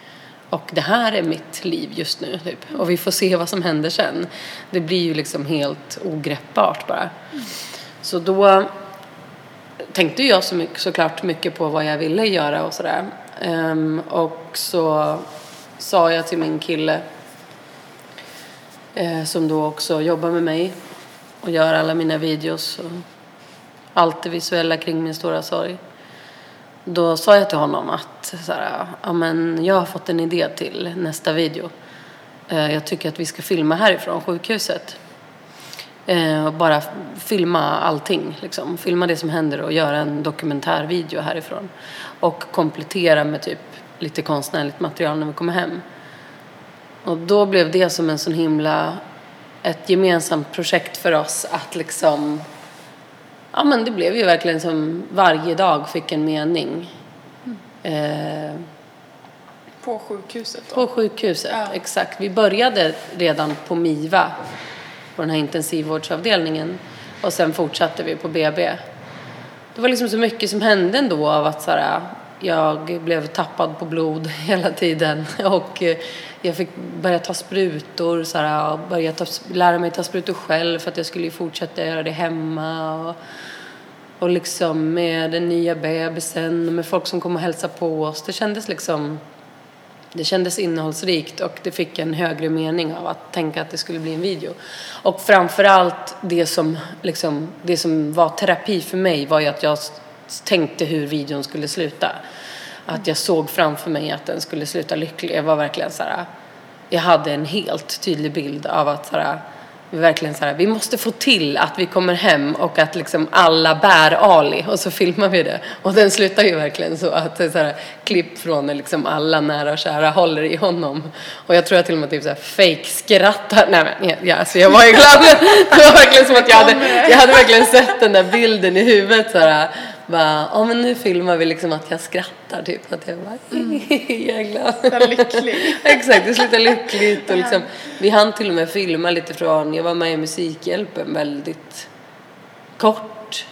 Och det här är mitt liv just nu. Typ. Och vi får se vad som händer sen. Det blir ju liksom helt ogreppbart bara. Så då tänkte jag så mycket, såklart mycket på vad jag ville göra och sådär. Um, och så sa jag till min kille uh, som då också jobbar med mig och gör alla mina videos och allt det visuella kring min stora sorg. Då sa jag till honom att så här, ja, men jag har fått en idé till nästa video. Eh, jag tycker att vi ska filma härifrån sjukhuset. Eh, och bara filma allting. Liksom. Filma det som händer och göra en dokumentärvideo härifrån. Och komplettera med typ lite konstnärligt material när vi kommer hem. Och då blev det som en sån himla ett gemensamt projekt för oss att liksom Ja men det blev ju verkligen som varje dag fick en mening. Mm. Eh, på sjukhuset då? På sjukhuset, ja. exakt. Vi började redan på MIVA, på den här intensivvårdsavdelningen. Och sen fortsatte vi på BB. Det var liksom så mycket som hände ändå av att så här, jag blev tappad på blod hela tiden och eh, jag fick börja ta sprutor, så här, och börja ta, lära mig ta sprutor själv för att jag skulle fortsätta göra det hemma. Och, och liksom med den nya bebisen och med folk som kom och hälsade på oss. Det kändes liksom det kändes innehållsrikt och det fick en högre mening av att tänka att det skulle bli en video. Och framförallt det som, liksom, det som var terapi för mig var ju att jag tänkte hur videon skulle sluta. Att jag såg framför mig att den skulle sluta lycklig. Jag var verkligen så här, jag hade en helt tydlig bild av att så här, vi verkligen så här, vi måste få till att vi kommer hem och att liksom alla bär Ali och så filmar vi det. Och den slutar ju verkligen så att det är så här, klipp från när liksom alla nära och kära håller i honom. Och jag tror jag till och med typ så här fake skrattar. Nej men ja, alltså jag var ju glad. Det var verkligen som att jag hade, jag hade verkligen sett den där bilden i huvudet så här bara, ja men nu filmar vi liksom att jag skrattar typ. Att jag bara, mm. jag är glad. lycklig. Exakt, det slutar lyckligt och liksom, vi hann till och med filma lite från, jag var med i Musikhjälpen väldigt kort.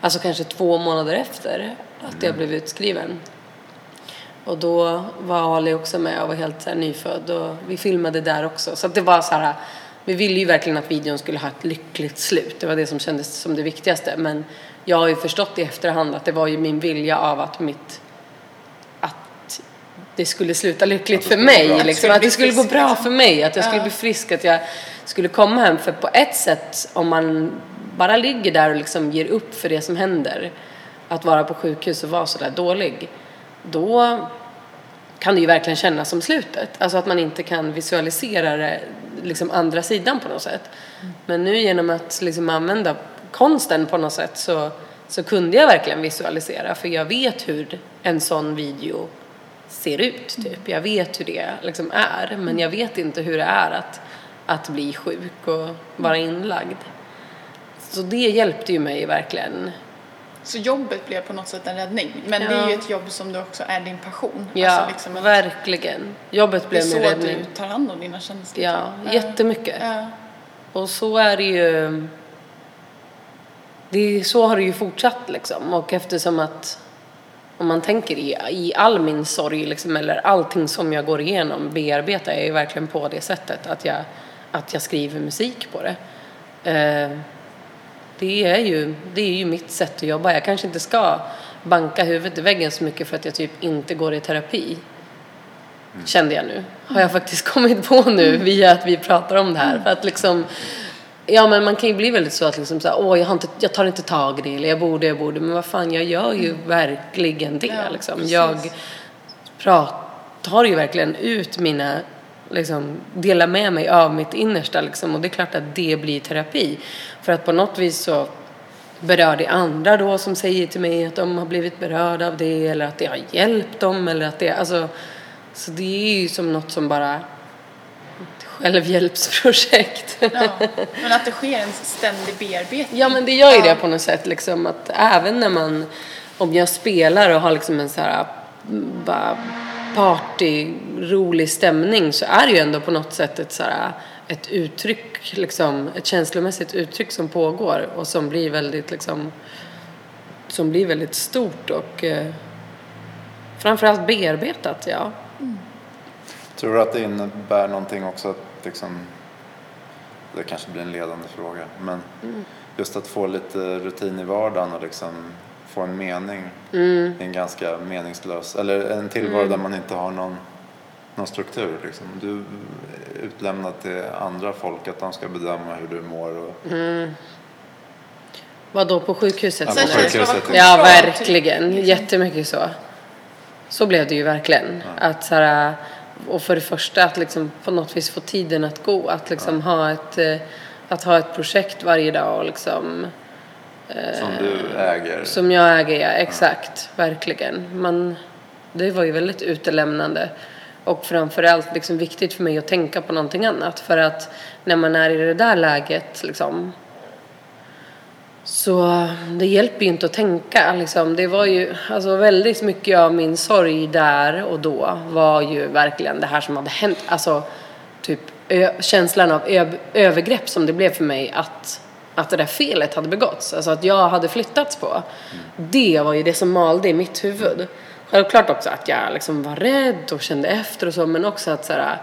Alltså kanske två månader efter att jag blev utskriven. Och då var Ali också med och var helt så här, nyfödd och vi filmade där också. Så det var så här, vi ville ju verkligen att videon skulle ha ett lyckligt slut. Det var det som kändes som det viktigaste. Men jag har ju förstått i efterhand att det var ju min vilja av att mitt att det skulle sluta lyckligt för mig. Liksom, att det skulle gå bra för mig, att jag skulle bli frisk, att jag skulle komma hem. För på ett sätt, om man bara ligger där och liksom ger upp för det som händer, att vara på sjukhus och vara sådär dålig, då kan det ju verkligen kännas som slutet. Alltså att man inte kan visualisera det, liksom andra sidan på något sätt. Men nu genom att liksom använda konsten på något sätt så, så kunde jag verkligen visualisera för jag vet hur en sån video ser ut typ. Jag vet hur det liksom är men jag vet inte hur det är att, att bli sjuk och vara inlagd. så det hjälpte ju mig verkligen. Så jobbet blev på något sätt en räddning. Men det Ja. är ju ett jobb som du också är din passion. Ja, Alltså liksom att verkligen. Jobbet det är blev så min räddning. du tar hand om dina känslor. Ja, jättemycket. Ja. Och så är det ju. Det så har det ju fortsatt liksom. Och eftersom att om man tänker i, i all min sorg liksom, eller allting som jag går igenom bearbetar jag ju verkligen på det sättet att jag, att jag skriver musik på det. Eh, det, är ju, det är ju mitt sätt att jobba. Jag kanske inte ska banka huvudet i väggen så mycket för att jag typ inte går i terapi. Kände jag nu. Har jag faktiskt kommit på nu via att vi pratar om det här. För att liksom, ja men man kan ju bli väldigt så att liksom så här, åh jag, inte, jag tar inte tag i det eller jag borde, jag borde. Men vad fan, jag gör ju verkligen det Ja, liksom. precis. Jag pratar ju verkligen ut mina, liksom, delar med mig av mitt innersta liksom. Och det är klart att det blir terapi. För att på något vis så berör det andra då som säger till mig att de har blivit berörda av det eller att det har hjälpt dem eller att det, alltså, så det är ju som något som bara självhjälpsprojekt. Ja. Men att det sker en ständig bearbetning. Ja men det gör ju Ja. det på något sätt liksom att även när man, om jag spelar och har liksom en så här mm, bara party, rolig stämning så är det ju ändå på något sätt ett så här ett uttryck liksom, ett känslomässigt uttryck som pågår och som blir väldigt liksom som blir väldigt stort och eh, framförallt bearbetat, ja. Tror du att det innebär någonting också att liksom, det kanske blir en ledande fråga, men just att få lite rutin i vardagen och liksom få en mening i en ganska meningslös, eller en tillvaro där man inte har någon, någon struktur. Liksom. Du är utlämnad till andra folk, att de ska bedöma hur du mår. Och, Vad då på sjukhuset? Ja, på sjukhuset, Ja, verkligen. Jättemycket så. Så blev det ju verkligen. Att så här, och för det första att liksom på något vis få tiden att gå. Att liksom ha ett, eh, att ha ett projekt varje dag och liksom som du äger. som jag äger, ja. Exakt. Verkligen. Man, det var ju väldigt utelämnande. Och framförallt liksom viktigt för mig att tänka på någonting annat. För att när man är i det där läget liksom, så um, det hjälper ju inte att tänka. Liksom. Det var ju alltså, väldigt mycket av min sorg där och då var ju verkligen det här som hade hänt. Alltså typ ö- känslan av ö- övergrepp som det blev för mig att, att det där felet hade begåtts. Alltså att jag hade flyttats på. Det var ju det som malde i mitt huvud. Självklart också att jag liksom var rädd och kände efter och så men också att, så här,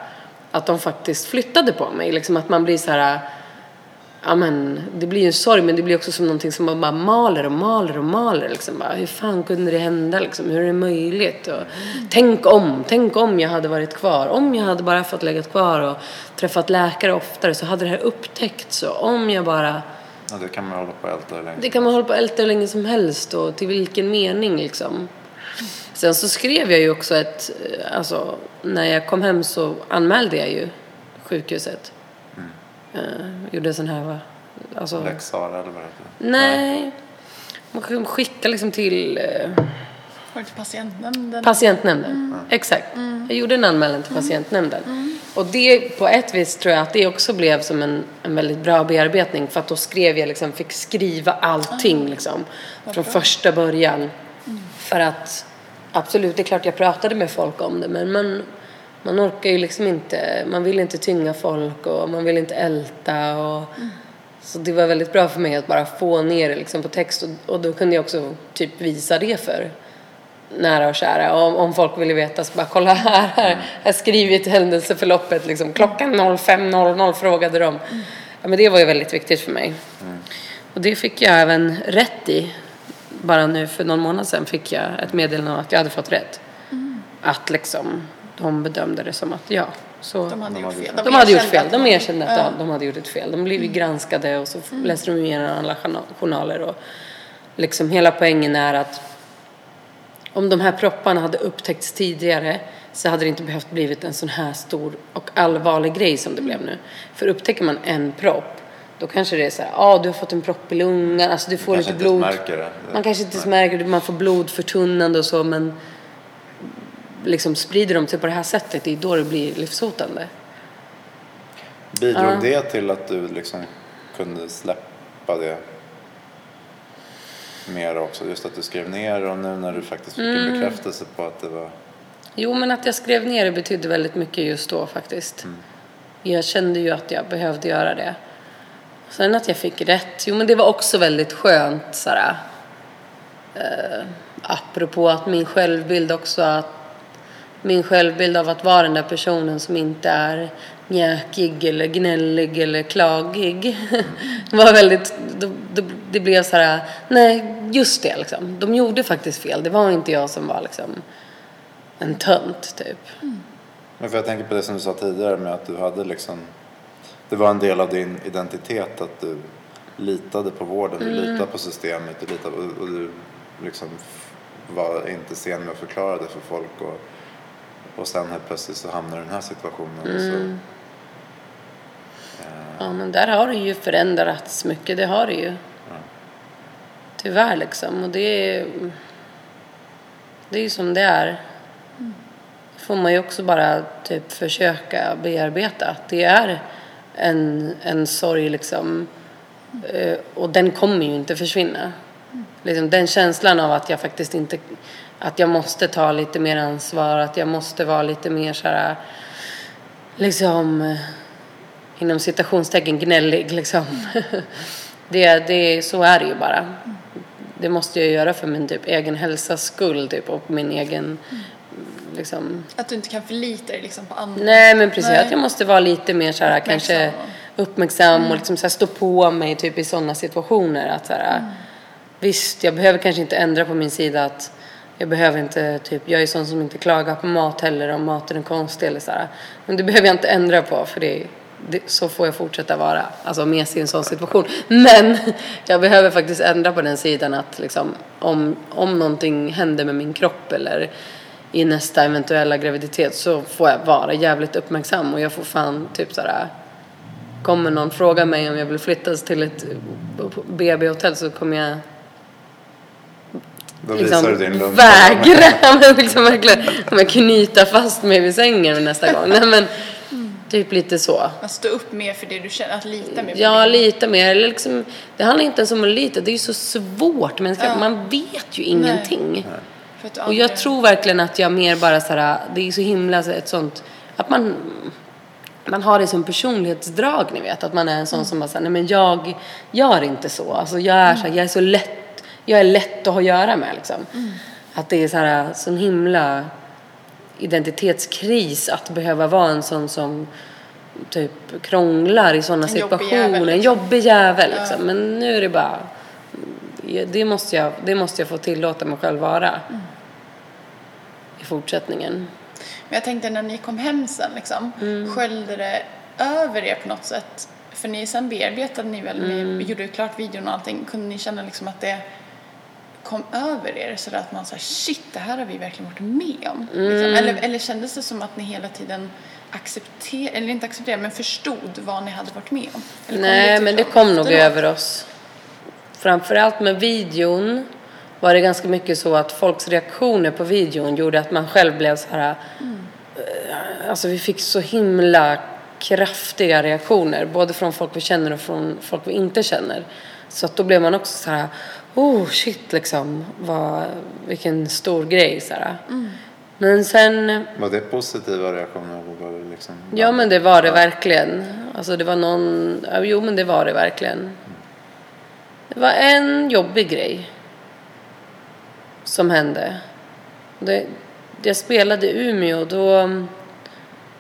att de faktiskt flyttade på mig. Liksom att man blir så här ja men det blir ju en sorg men det blir också som någonting som man bara maler och maler och maler liksom bara, hur fan kunde det hända liksom, hur är det möjligt och tänk om, tänk om jag hade varit kvar, om jag hade bara fått lägga kvar och träffat läkare oftare så hade det här upptäckts och om jag bara Ja, det kan man hålla på och älta hur länge det kan man hålla på och älta hur länge som helst och till vilken mening liksom. Sen så skrev jag ju också ett, eh, alltså när jag kom hem så anmälde jag ju sjukhuset. Uh, gjorde en sån här, va? Alltså, Lex Sara eller vad det heter? nej. Man kan skicka liksom till eh, Var det till patientnämnden? patientnämnden. Exakt. Jag gjorde en anmälan till patientnämnden. Och det på ett vis tror jag att det också blev som en, en väldigt bra bearbetning för att då skrev jag liksom, fick skriva allting liksom från första början. För att absolut, det är klart jag pratade med folk om det men man, man orkar ju liksom inte, man vill inte tynga folk och man vill inte älta och så det var väldigt bra för mig att bara få ner det liksom på text och, och då kunde jag också typ visa det för nära och kära. Och om, om folk ville veta så bara kolla här, här. Jag har skrivit händelseförloppet liksom. Klockan 05.00 frågade de. Ja, men det var ju väldigt viktigt för mig. Och det fick jag även rätt i. Bara nu för någon månad sedan fick jag ett meddelande om att jag hade fått rätt. Att liksom, de bedömde det som att ja. Så De hade De gjort fel. de hade gjort fel. att De de- erkände att Ja. de, de hade gjort ett fel. De blev ju granskade och så läste de igenom alla journa- journaler. Och liksom hela poängen är att om de här propparna hade upptäckts tidigare så hade det inte behövt blivit en sån här stor och allvarlig grej som det blev nu. För upptäcker man en propp då kanske det är så här, ja ah, du har fått en propp i lungan, alltså du får kanske lite blod. märker det. Man kanske inte ens märker det, man får blodförtunnande och så men liksom sprider de sig på det här sättet, det är då det blir livshotande. Bidrog Ja. det till att du liksom kunde släppa det mer också? Just att du skrev ner och nu när du faktiskt fick en Mm. bekräftelse på att det var... Jo, men att jag skrev ner det betydde väldigt mycket just då faktiskt. Jag kände ju att jag behövde göra det. Sen att jag fick rätt, jo men det var också väldigt skönt såhär. Eh, apropå att min självbild också, att min självbild av att vara den där personen som inte är mjäkig eller gnällig eller klagig var väldigt, det, det, det blev så här, nej just det liksom, de gjorde faktiskt fel, det var inte jag som var liksom en tönt typ. Men för jag tänker på det som du sa tidigare med att du hade liksom... Det var en del av din identitet att du litade på vården, du litade på systemet, du litade, och, och du liksom var inte sen med att förklara det för folk. Och, och sen helt plötsligt så hamnar du i den här situationen. Och så, Ja, men där har det ju förändrats mycket, det har det ju. Tyvärr liksom. Och det är, det är ju som det är. Det får man ju också bara typ försöka bearbeta. Att det är en, en sorg liksom. Eh, Och den kommer ju inte försvinna. Liksom den känslan av att jag faktiskt inte, att jag måste ta lite mer ansvar, att jag måste vara lite mer så här, liksom eh, inom citationstecken gnällig liksom. det, det, så är det ju bara. Det måste jag göra för min typ egen hälsas skull typ och min egen liksom. Att du inte kan förlita dig liksom på andra. Nej men precis, Nej. att jag måste vara lite mer så här Uppmärksam. kanske uppmärksam och liksom så här stå på mig typ i sådana situationer att så här, visst jag behöver kanske inte ändra på min sida att jag behöver inte typ, jag är sån som inte klagar på mat heller om maten är konstig eller så här. Men det behöver jag inte ändra på för det, det så får jag fortsätta vara, alltså med sig i en sån situation. Men jag behöver faktiskt ändra på den sidan att liksom om, om någonting händer med min kropp eller i nästa eventuella graviditet så får jag vara jävligt uppmärksam och jag får fan typ såhär Kommer någon fråga mig om jag vill flyttas till ett BB-hotell så kommer jag då visar liksom du din lugn. vägra men liksom verkligen knyta fast mig vid sängen nästa gång. Nej men typ lite så. Att stå upp mer för det du känner, att lita mer på Ja, det. lite mer. Eller liksom, det handlar inte ens om att lita, det är ju så svårt. Men Ja. man vet ju ingenting. Du Och jag tror verkligen att jag mer bara så här, det är så himla så ett sånt, att man, man har det som personlighetsdrag ni vet. Att man är en sån som bara säger nej men jag gör inte så. Alltså jag är så här, jag är så lätt, jag är lätt att ha att göra med liksom. Att det är så här, sån himla identitetskris att behöva vara en sån som typ krånglar i sådana situationer. En liksom. jobbig jävel liksom. Men nu är det bara, det måste jag, det måste jag få tillåta mig själv vara. I fortsättningen. Men jag tänkte när ni kom hem sen liksom, Mm. sköljde det över er på något sätt? För ni sen bearbetade ni väl, Mm. ni gjorde ju klart videon och allting. Kunde ni känna liksom att det kom över er så att man sa shit, det här har vi verkligen varit med om? Mm. Liksom. Eller, eller kändes det som att ni hela tiden accepterade, eller inte accepterade, men förstod vad ni hade varit med om? Eller Nej, typ men det kom nog över oss. Framförallt med videon var det ganska mycket så att folks reaktioner på videon gjorde att man själv blev så här... eh, Alltså vi fick så himla kraftiga reaktioner, både från folk vi känner och från folk vi inte känner. Så att då blev man också så här, oh shit liksom, vad, vilken stor grej så här. Men sen Var det positiva reaktioner? Eller var det liksom... Ja men det var det verkligen. Alltså det var någon, jo men det var det verkligen. Det var en jobbig grej. Som hände. Det, jag spelade i Umeå då mm,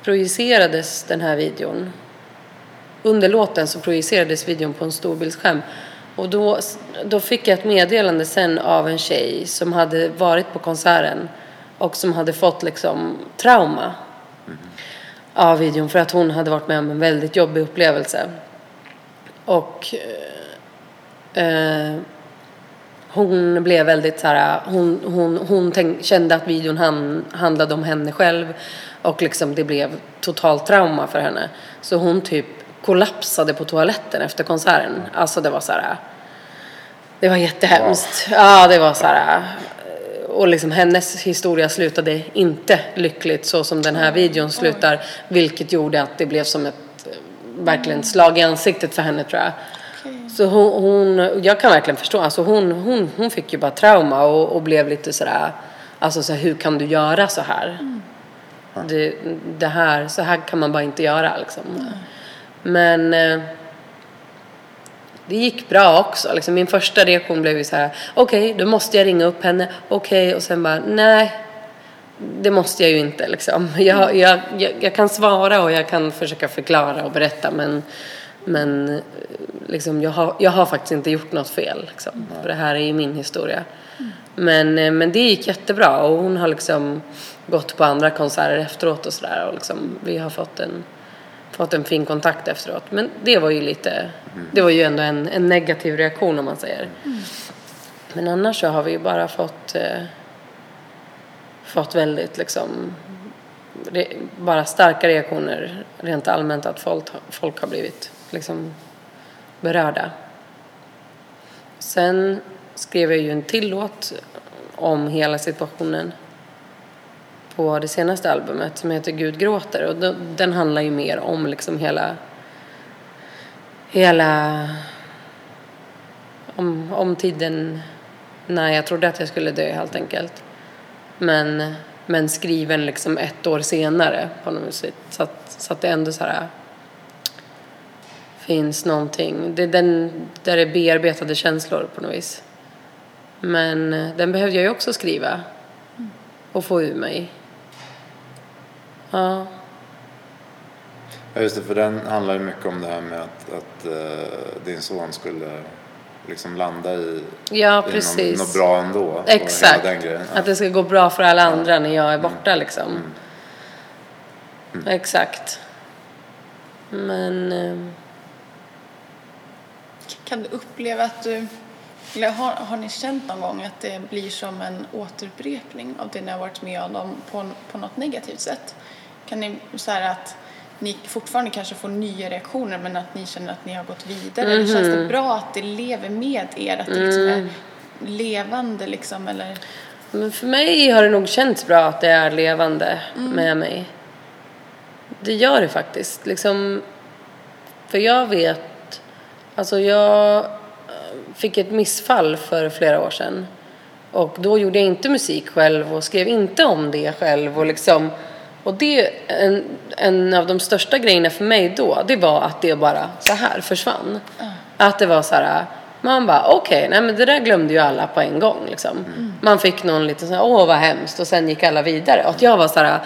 projicerades den här videon. Under låten så projicerades videon på en storbildsskärm. Och då, då fick jag ett meddelande sen av en tjej som hade varit på konserten och som hade fått liksom trauma av videon för att hon hade varit med om en väldigt jobbig upplevelse. Och eh, eh hon blev väldigt så här, hon, hon, hon tänk, kände att videon han, handlade om henne själv och liksom det blev totalt trauma för henne. Så hon typ kollapsade på toaletten efter konserten. Alltså det var så här, det var jättehemskt. Ja, det var så här, och liksom hennes historia slutade inte lyckligt så som den här videon slutar. Vilket gjorde att det blev som ett eh, verkligen slag i ansiktet för henne tror jag. Så hon, hon, jag kan verkligen förstå, alltså hon, hon, hon fick ju bara trauma och, och blev lite sådär, alltså så här, hur kan du göra så här? Det, det här, så här kan man bara inte göra liksom. Men eh, det gick bra också. Liksom, min första reaktion blev ju så här, okej, då måste jag ringa upp henne, okej, och sen bara, nej, det måste jag ju inte liksom. Jag, jag, jag, jag kan svara och jag kan försöka förklara och berätta men, men eh, liksom, jag, har, jag har faktiskt inte gjort något fel. Liksom. För det här är ju min historia. Men, eh, men det gick jättebra och hon har liksom gått på andra konserter efteråt och sådär och liksom, vi har fått en, fått en fin kontakt efteråt. Men det var ju lite, det var ju ändå en, en negativ reaktion om man säger. Men annars så har vi ju bara fått eh, fått väldigt liksom re, bara starka reaktioner rent allmänt att folk, folk har blivit liksom berörda. Sen skrev jag ju en till låt om hela situationen på det senaste albumet som heter Gud gråter och den, handlar ju mer om liksom hela hela om, om tiden när jag trodde att jag skulle dö helt enkelt. Men, men skriven liksom ett år senare på något sätt. Så att, så att det ändå så här finns någonting. Det är den, där är bearbetade känslor på något vis. Men eh, den behövde jag ju också skriva och få ur mig. Ja. Ja, just det, för den handlar ju mycket om det här med att, att eh, din son skulle liksom landa i, Ja, i precis. Något, bra ändå. Exakt. hela Den grejen. Ja. Att det ska gå bra för alla andra när jag är borta liksom. Exakt. Men... eh, Kan du uppleva att du, eller har, har ni känt någon gång att det blir som en återupprepning av det ni har varit med om på, på något negativt sätt? Kan ni så här att ni fortfarande kanske får nya reaktioner men att ni känner att ni har gått vidare? Eller känns det bra att det lever med er? Att det liksom är levande liksom eller? Men för mig har det nog känts bra att det är levande med mig. Det gör det faktiskt. Liksom, för jag vet, alltså jag eh, fick ett missfall för flera år sedan. Och då gjorde jag inte musik själv och skrev inte om det själv. Och, liksom, och det, en, en av de största grejerna för mig då, det var att det bara så här försvann. Att det var så här, man bara okej, nej men det där glömde ju alla på en gång liksom. Man fick någon liten så här, åh vad hemskt och sen gick alla vidare. Och att jag var så här,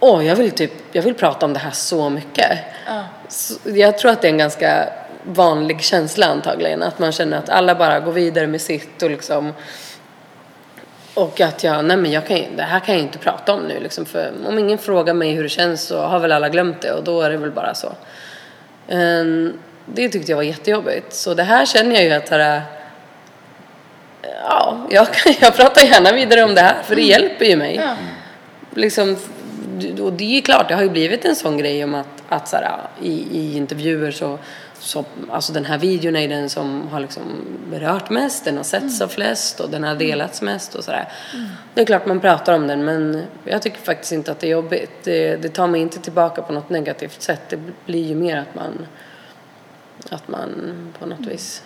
åh jag vill typ, jag vill prata om det här så mycket. Ja. Så jag tror att det är en ganska vanlig känsla antagligen. Att man känner att alla bara går vidare med sitt och liksom och att jag, nej men jag kan, det här kan jag inte prata om nu liksom, för om ingen frågar mig hur det känns så har väl alla glömt det och då är det väl bara så. Ehm, det tyckte jag var jättejobbigt. Så det här känner jag ju att här, ja, jag, kan, jag pratar gärna vidare om det här för det hjälper ju mig. Ja. Liksom, och det är klart, det har ju blivit en sån grej om att, att så här, i, i intervjuer så, så, alltså den här videon är den som har liksom berört mest, den har setts av flest och den har delats mest och sådär. Det är klart man pratar om den men jag tycker faktiskt inte att det är jobbigt. Det, det tar mig inte tillbaka på något negativt sätt. Det blir ju mer att man, att man på något vis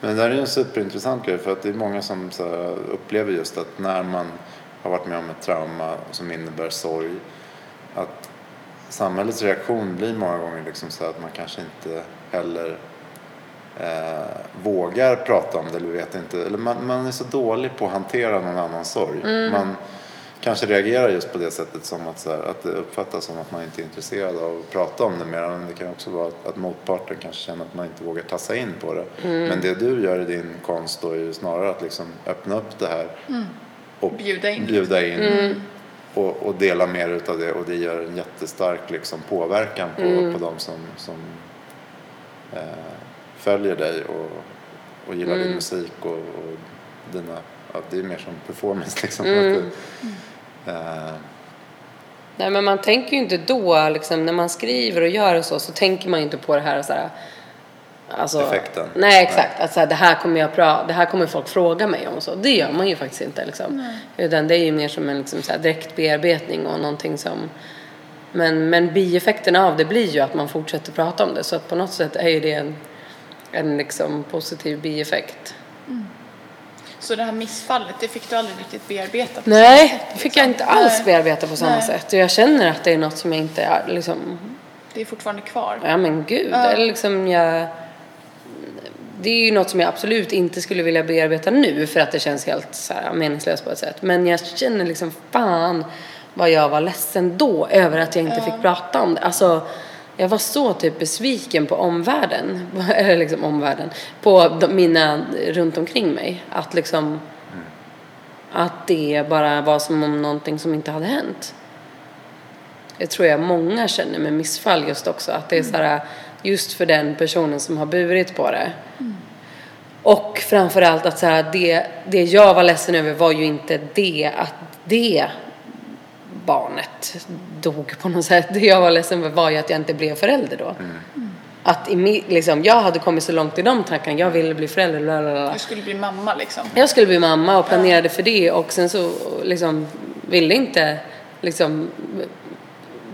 Men det här är ju en superintressant grej för att det är många som så här, upplever just att när man har varit med om ett trauma som innebär sorg att samhällets reaktion blir många gånger liksom så att man kanske inte heller eh, vågar prata om det eller vet inte. Eller man, man är så dålig på att hantera någon annans sorg. Man kanske reagerar just på det sättet som att, så här, att det uppfattas som att man inte är intresserad av att prata om det mer. Men det kan också vara att, att motparten kanske känner att man inte vågar tassa in på det. Men det du gör i din konst då är ju snarare att liksom öppna upp det här och Bjuda in. bjuda in och, och dela mer utav det och det gör en jättestark liksom, påverkan på, på de som, som följer dig och, och gillar din musik och, och dina, ja, det är mer som performance liksom. Att det, eh, Nej men man tänker ju inte då, liksom, när man skriver och gör och så, så tänker man ju inte på det här så här alltså, Effekten. Nej exakt, att så här, det, här kommer jag pra, det här kommer folk fråga mig om och så. Det gör man ju faktiskt inte liksom. Utan det är ju mer som en liksom, så här, direkt bearbetning och någonting som men, men bieffekterna av det blir ju att man fortsätter prata om det så att på något sätt är ju det en, en liksom positiv bieffekt. Så det här missfallet, det fick du aldrig riktigt bearbeta på Nej, samma sätt, det fick liksom? jag inte alls Nej. bearbeta på samma Nej. sätt. Och jag känner att det är något som jag inte är liksom, Det är fortfarande kvar. ja men gud. Ja. Eller liksom jag, det är ju något som jag absolut inte skulle vilja bearbeta nu för att det känns helt så här meningslöst på ett sätt. Men jag känner liksom fan vad jag var ledsen då över att jag inte fick prata om det. Alltså, jag var så typ besviken på omvärlden, eller liksom omvärlden, på de, mina runt omkring mig. Att liksom, att det bara var som om någonting som inte hade hänt. Det tror jag många känner med missfall just också. Att det är så här, just för den personen som har burit på det. Och framförallt att så här, det, det jag var ledsen över var ju inte det att det barnet dog på något sätt. Det jag var ledsen över var ju att jag inte blev förälder då. Att i, liksom, jag hade kommit så långt i de tankarna. Jag ville bli förälder. Bla bla bla. Du skulle bli mamma liksom. Jag skulle bli mamma och planerade för det och sen så liksom ville inte liksom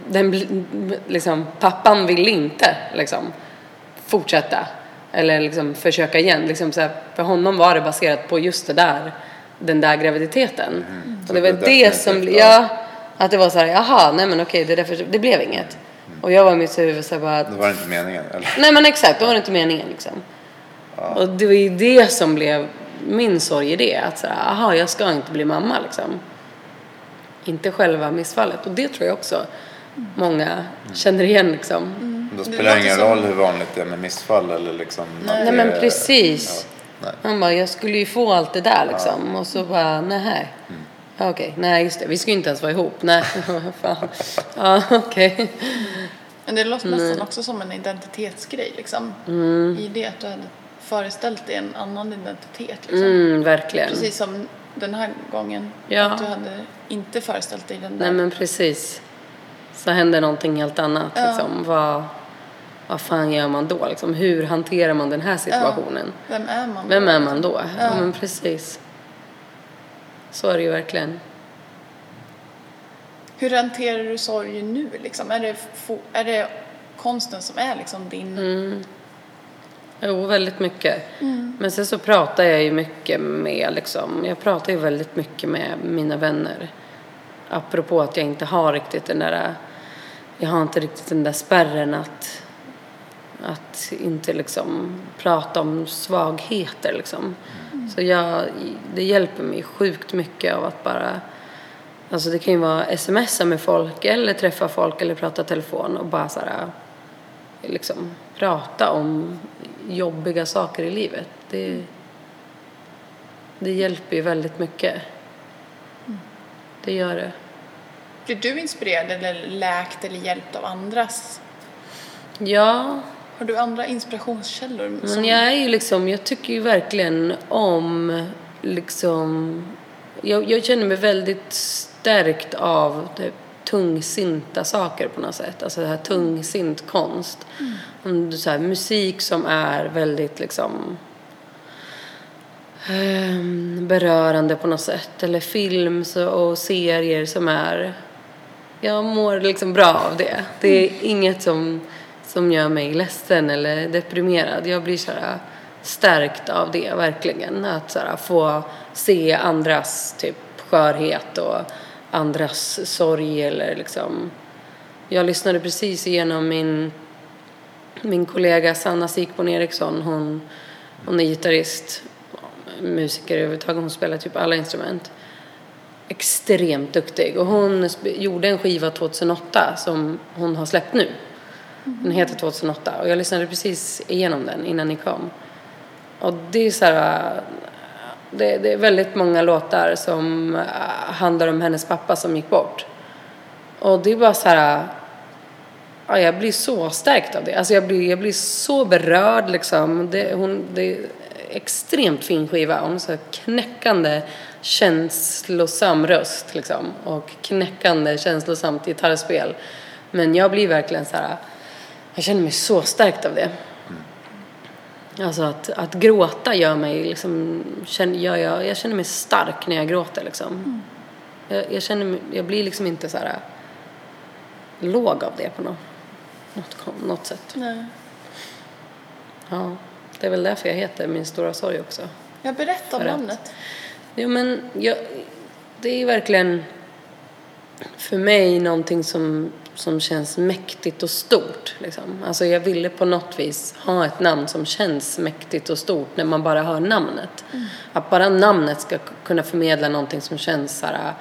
den, liksom, pappan ville inte liksom fortsätta eller liksom försöka igen. Liksom så här, för honom var det baserat på just det där, den där graviditeten. Och det var det det, som, ja, att det var så här, jaha, nej men okej, det, är därför, det blev inget. Och jag var i mitt huvud så här bara, Det var inte meningen. Eller? Nej men exakt, då var det inte meningen liksom. Och det var ju det som blev min sorg i det. Att såhär, aha jag ska inte bli mamma liksom. Inte själva missfallet. Och det tror jag också många känner igen liksom. Då Det spelar det ingen som- roll hur vanligt det är med missfall eller liksom. Nej det men är- precis. Ja, nej. Han bara, jag skulle ju få allt det där liksom. Och så bara, nej. Ja, Okej, nej just det, vi ska ju inte ens vara ihop. Nej, fan. Ja, okej. Men det låter nästan också som en identitetsgrej liksom. Mm. I det att du hade föreställt dig en annan identitet liksom. Mm, verkligen. Precis som den här gången. Ja. Att du hade inte föreställt dig den där. Nej men precis. Så händer någonting helt annat. Ja. Liksom. Vad, vad fan gör man då? Liksom? Hur hanterar man den här situationen? Vem är man? Vem är man då? Ja. Ja. men precis. Så är det ju verkligen. Hur hanterar du sorgen nu liksom? Är det, är det konsten som är liksom din... Mm. Jo, väldigt mycket. Men sen så pratar jag ju mycket med, liksom, jag pratar ju väldigt mycket med mina vänner. Apropå att jag inte har riktigt den där, jag har inte riktigt den där spärren att, att inte liksom prata om svagheter liksom. Så jag, det hjälper mig sjukt mycket av att bara, alltså det kan ju vara smsa med folk eller träffa folk eller prata telefon och bara så här, liksom prata om jobbiga saker i livet. Det, det hjälper ju väldigt mycket. Det gör det. Blir du inspirerad eller läkt eller hjälpt av andras? Ja, Har du andra inspirationskällor? men jag är ju liksom, jag tycker ju verkligen om liksom, jag, jag känner mig väldigt stärkt av typ, tungsinta saker på något sätt. Alltså det här tungsint konst. Du så här, musik som är väldigt liksom ehm, berörande på något sätt. Eller film och serier som är... Jag mår liksom bra av det. Det är inget som, som gör mig ledsen eller deprimerad. Jag blir så här stärkt av det, verkligen. Att så här, få se andras typ skörhet och andras sorg eller liksom... Jag lyssnade precis igenom min min kollega Sanna Sikborn Eriksson, hon, hon är gitarrist, musiker överhuvudtaget, hon spelar typ alla instrument. Extremt duktig och hon gjorde en skiva 2008 som hon har släppt nu. Den heter 2008 och jag lyssnade precis igenom den innan ni kom. Och det är så här, det, det är väldigt många låtar som eh, handlar om hennes pappa som gick bort. Och det är bara så här, ja, jag blir så stärkt av det. Alltså jag blir, jag blir så berörd liksom. Det, hon, det är extremt fin skiva. Hon har så här knäckande känslosam röst liksom. Och knäckande känslosamt gitarrspel. Men jag blir verkligen så här, jag känner mig så stärkt av det. Alltså att, att gråta gör mig liksom, känner, jag, jag, jag känner mig stark när jag gråter liksom. Jag, jag känner jag blir liksom inte så här låg av det på något, något, något sätt. Nej. Ja. Det är väl därför jag heter Min stora sorg också. Jag berättar om namnet. Jo, men jag, det är verkligen för mig någonting som, som känns mäktigt och stort. Liksom. Alltså jag ville på något vis ha ett namn som känns mäktigt och stort när man bara hör namnet. Att bara namnet ska kunna förmedla någonting som känns så här,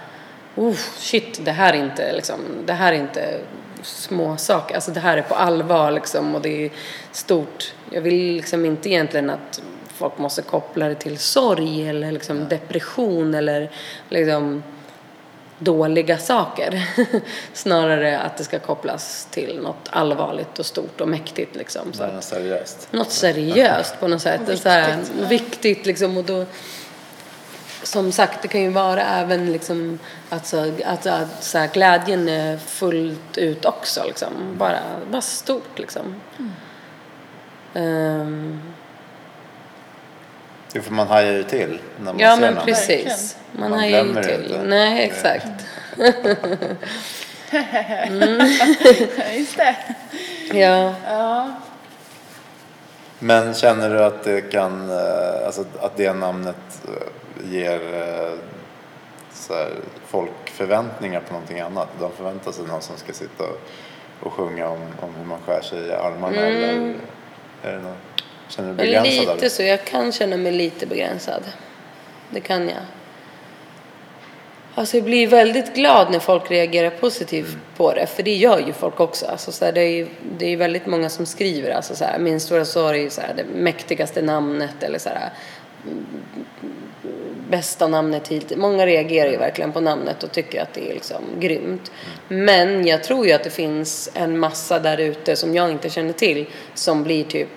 oh, shit, det här är inte, liksom, det här är inte små saker. Alltså det här är på allvar liksom och det är stort. Jag vill liksom inte egentligen att folk måste koppla det till sorg eller liksom depression eller liksom dåliga saker. Snarare att det ska kopplas till något allvarligt och stort och mäktigt liksom. Så något seriöst. något seriöst på något sätt. Och är Så här, viktigt, viktigt liksom och då som sagt, det kan ju vara även liksom att, så, att, att så här, glädjen är fullt ut också liksom. Bara, bara stort liksom. Ehm, Jo, för man hajar ju till när man ja ser men namnet. precis. Man, Man har ju glömmer det till. inte. Nej, exakt. Just det. Ja. Ja. Men känner du att det kan, eh, alltså att det namnet eh, ger eh, så här, folk förväntningar på någonting annat? De förväntar sig någon som ska sitta och, och sjunga om, om hur man skär sig i armarna eller är det något, känner du dig begränsad Lite det? så. Jag kan känna mig lite begränsad. Det kan jag. Alltså jag blir väldigt glad när folk reagerar positivt på det. För det gör ju folk också. Alltså så här, det, är ju, det är väldigt många som skriver. Alltså så här, min stora sorg, så här, det mäktigaste namnet. Eller så här, mm, bästa namnet hittills. Många reagerar ju verkligen på namnet och tycker att det är liksom grymt. Men jag tror ju att det finns en massa där ute som jag inte känner till som blir typ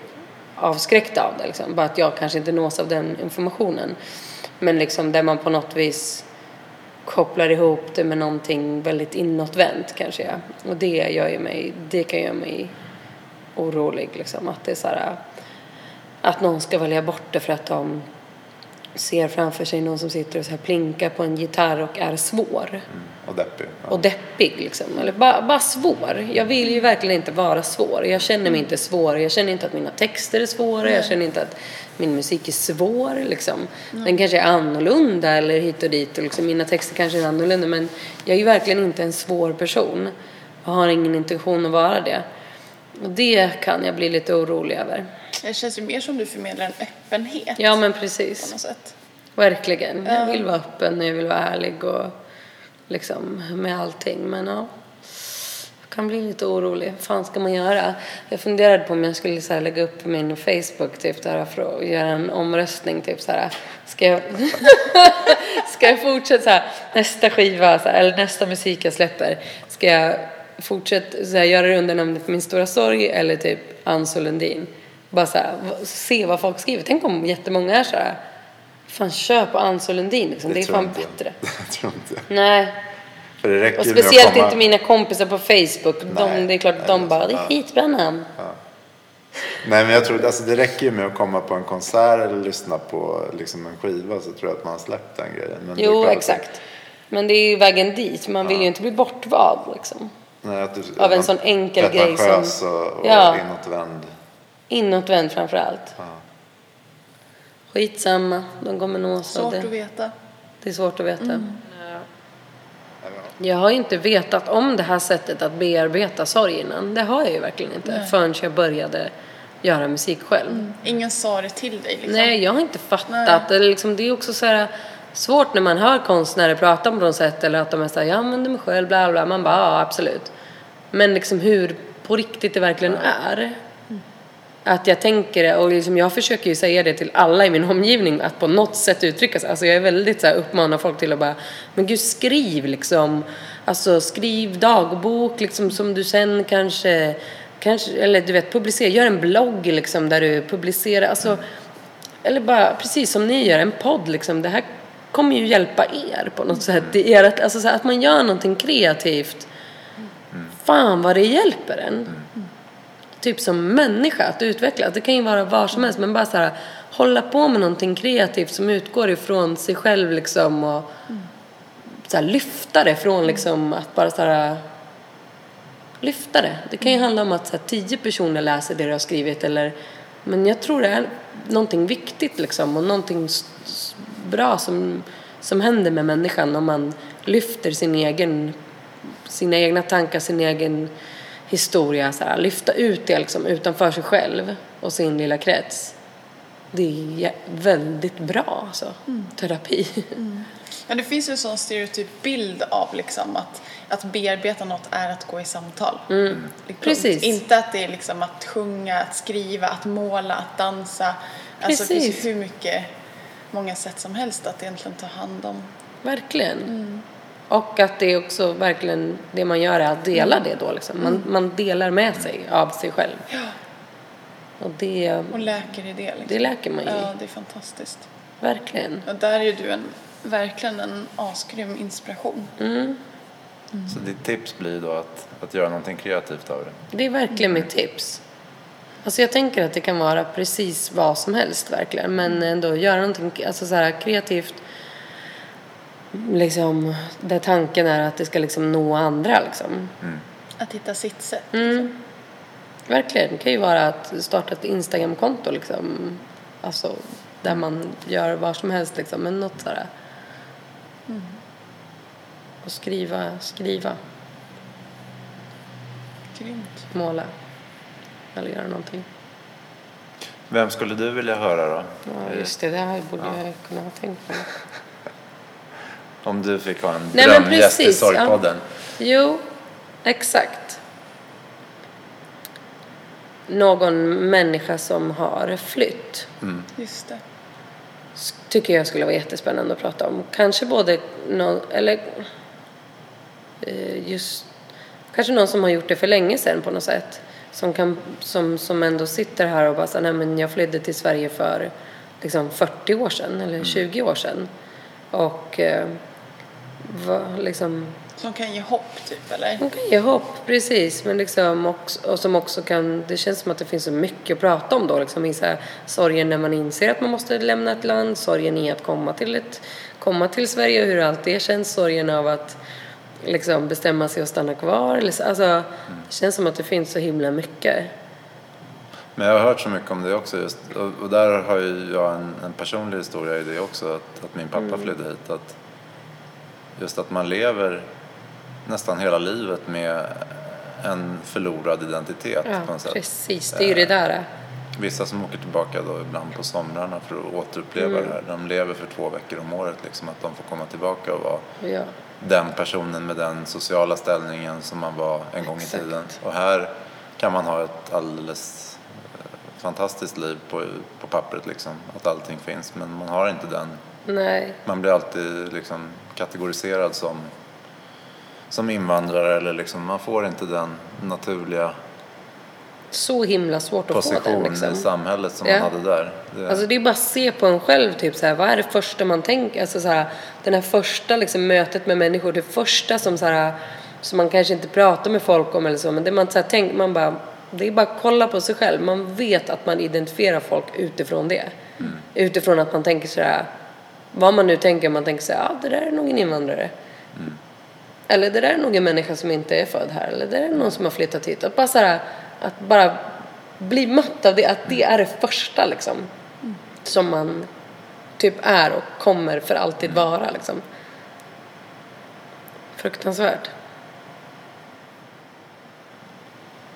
avskräckta av det. Liksom. Bara att jag kanske inte nås av den informationen. Men liksom där man på något vis kopplar ihop det med någonting väldigt inåtvänt kanske. Ja. Och det gör ju mig, det kan göra mig orolig liksom. Att det är så här, att någon ska välja bort det för att de ser framför sig någon som sitter och så här plinkar på en gitarr och är svår Mm. Och deppig. Ja. och deppig liksom. Eller bara, bara svår. Jag vill ju verkligen inte vara svår. Jag känner mig inte svår. Jag känner inte att mina texter är svåra. Jag känner inte att min musik är svår liksom. Den kanske är annorlunda eller hit och dit och liksom mina texter kanske är annorlunda men jag är ju verkligen inte en svår person. Jag har ingen intention att vara det. Och det kan jag bli lite orolig över. Det känns ju mer som du förmedlar en öppenhet. Ja men På precis. något sätt. Verkligen. Jag vill vara öppen och jag vill vara ärlig och liksom med allting. Men ja, jag kan bli lite orolig. Vad fan ska man göra? Jag funderade på om jag skulle så här lägga upp på min Facebook typ där för att göra en omröstning. Typ så här, ska jag, ska jag fortsätta så här, nästa skiva så här, eller nästa musik jag släpper. Ska jag fortsätta så här, göra det under namnet Min stora sorg eller typ Anso Lundin? Bara så här, se vad folk skriver. Tänk om jättemånga är så här. Fan, kör på Anso Lundin liksom. Det, är fan jag inte. bättre. Jag tror inte. Nej. För det räcker Och speciellt komma... inte mina kompisar på Facebook. De, det är klart att nej, de bara, det är ja. skitbra namn. Nej men jag tror alltså det räcker ju med att komma på en konsert eller lyssna på liksom en skiva så tror jag att man har släppt den grejen. Men det Jo, exakt. Men det är ju vägen dit. Man vill ju inte bli bortvald liksom. Nej, att du, Av en sån enkel grej som- Pretentiös och, och Ja. inåtvänd. Inåtvänd framför allt. Ja. Skitsamma, de kommer nås av Svårt att det. veta. Det är svårt att veta. Jag har ju inte vetat om det här sättet att bearbeta sorg innan. Det har jag ju verkligen inte. Förrän jag började göra musik själv. Ingen sa det till dig liksom. Nej, jag har inte fattat. Eller liksom, det är också så här svårt när man hör konstnärer prata på något sätt eller att de är så här, ja men de är själv, bla bla. Man bara, ja absolut. Men liksom hur på riktigt det verkligen är. Att jag tänker det och liksom jag försöker ju säga det till alla i min omgivning att på något sätt uttrycka sig. Alltså jag är väldigt så här uppmanar folk till att bara, men gud skriv liksom. Alltså skriv dagbok liksom som du sen kanske, kanske eller du vet publicera, gör en blogg liksom där du publicerar, alltså eller bara precis som ni gör, en podd liksom. Det här kommer ju hjälpa er på något sätt. Det är att, alltså, så här, att man gör någonting kreativt. Fan vad det hjälper en. Typ som människa att utvecklas. Det kan ju vara var som helst men bara så här hålla på med någonting kreativt som utgår ifrån sig själv liksom och så här, lyfta det från liksom att bara så här lyfta det. Det kan ju handla om att så här, tio personer läser det du har skrivit eller Men jag tror det är någonting viktigt liksom och någonting bra som, som händer med människan om man lyfter sin egen, sina egna tankar, sin egen historia. Så här, lyfta ut det liksom utanför sig själv och sin lilla krets. Det är väldigt bra alltså. Terapi. Ja, det finns ju en sån stereotyp bild av liksom att, att bearbeta något är att gå i samtal. Liksom. Precis. Inte att det är liksom att sjunga, att skriva, att måla, att dansa. Alltså det finns Precis. ju hur mycket, många sätt som helst att egentligen ta hand om. Verkligen. Och att det är också verkligen det man gör är att dela det då liksom. Man, man delar med sig av sig själv. Och det, Och läker i det. Liksom. det läker man ju. Ja, det är fantastiskt. Verkligen. Och där är du en, verkligen en asgrym inspiration. Så ditt tips blir då att, att göra någonting kreativt av det. Det är verkligen mitt tips. Alltså jag tänker att det kan vara precis vad som helst verkligen. Men ändå göra någonting alltså så här, kreativt. Liksom, där tanken är att det ska liksom nå andra liksom. Att hitta sitt sätt. Verkligen. Det kan ju vara att starta ett Instagramkonto liksom. Alltså där man gör vad som helst liksom. Men något sådär. Och skriva, skriva, Grymt. måla. Eller göra någonting. Vem skulle du vilja höra då? Ja, just det. Det här borde jag kunna ha tänkt på. Om du fick ha en Nej, drömgäst i Sorgpodden. Jo, exakt. Någon människa som har flytt. Just det. tycker jag skulle vara jättespännande att prata om. Kanske både någon, eller eh, just, kanske någon som har gjort det för länge sedan på något sätt. Som, kan, som, som ändå sitter här och bara säger nej men jag flydde till Sverige för liksom 40 år sedan eller 20 år sedan. Och eh, va, liksom Som kan ge hopp typ eller? man kan ge hopp, precis. Men liksom också, och som också kan, det känns som att det finns så mycket att prata om då. Liksom i så här, sorgen när man inser att man måste lämna ett land, sorgen i att komma till, ett, komma till Sverige och hur allt det känns, sorgen av att liksom bestämma sig att stanna kvar. Alltså, det känns som att det finns så himla mycket. Men jag har hört så mycket om det också just. Och, och där har ju jag en, en personlig historia i det också. Att, att min pappa Mm. flydde hit. Att just att man lever nästan hela livet med en förlorad identitet Ja, på något sätt. precis. Det är ju det där. Vissa som åker tillbaka då ibland på somrarna för att återuppleva Mm. det här. De lever för två veckor om året liksom. Att de får komma tillbaka och vara Ja. Den personen med den sociala ställningen som man var en gång Exakt. i tiden. Och här kan man ha ett alldeles eh, fantastiskt liv på, på pappret liksom. Att allting finns. Men man har inte den. Nej, Man blir alltid liksom kategoriserad som, som invandrare eller liksom man får inte den naturliga så himla svårt att få den. position Liksom. i samhället som Ja. man hade där. Det, Alltså det är bara att se på en själv, typ så här, vad är det första man tänker? Alltså så här, den här första liksom, mötet med människor, det första som, så här, som man kanske inte pratar med folk om eller så, men det man, så här, tänk, man bara, det är bara att kolla på sig själv. Man vet att man identifierar folk utifrån det. Utifrån att man tänker så här, vad man nu tänker, man tänker så här, ja det där är nog en invandrare. Eller det där är nog en människa som inte är född här. Eller det där är någon som har flyttat hit. Att bara, så här, att bara bli mött av det. Att det är det första liksom. Som man typ är och kommer för alltid vara liksom. Fruktansvärt.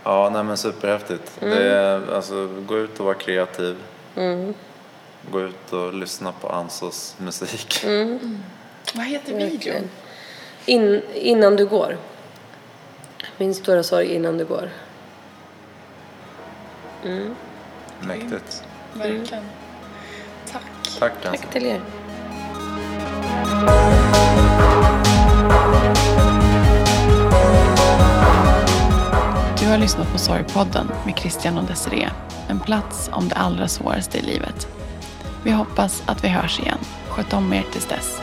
Ja, nej men superhäftigt. Mm. Det är, alltså, gå ut och vara kreativ. Gå ut och lyssna på Ansos musik. Mm. Vad heter videon? In, innan du går. Min stora sorg innan du går. Mäktigt. Verkligen. Tack. Tack. Tack till er. Du har lyssnat på Sorgpodden med Christian och Desiree. En plats om det allra svåraste i livet. Vi hoppas att vi hörs igen. Sköt om er tills dess.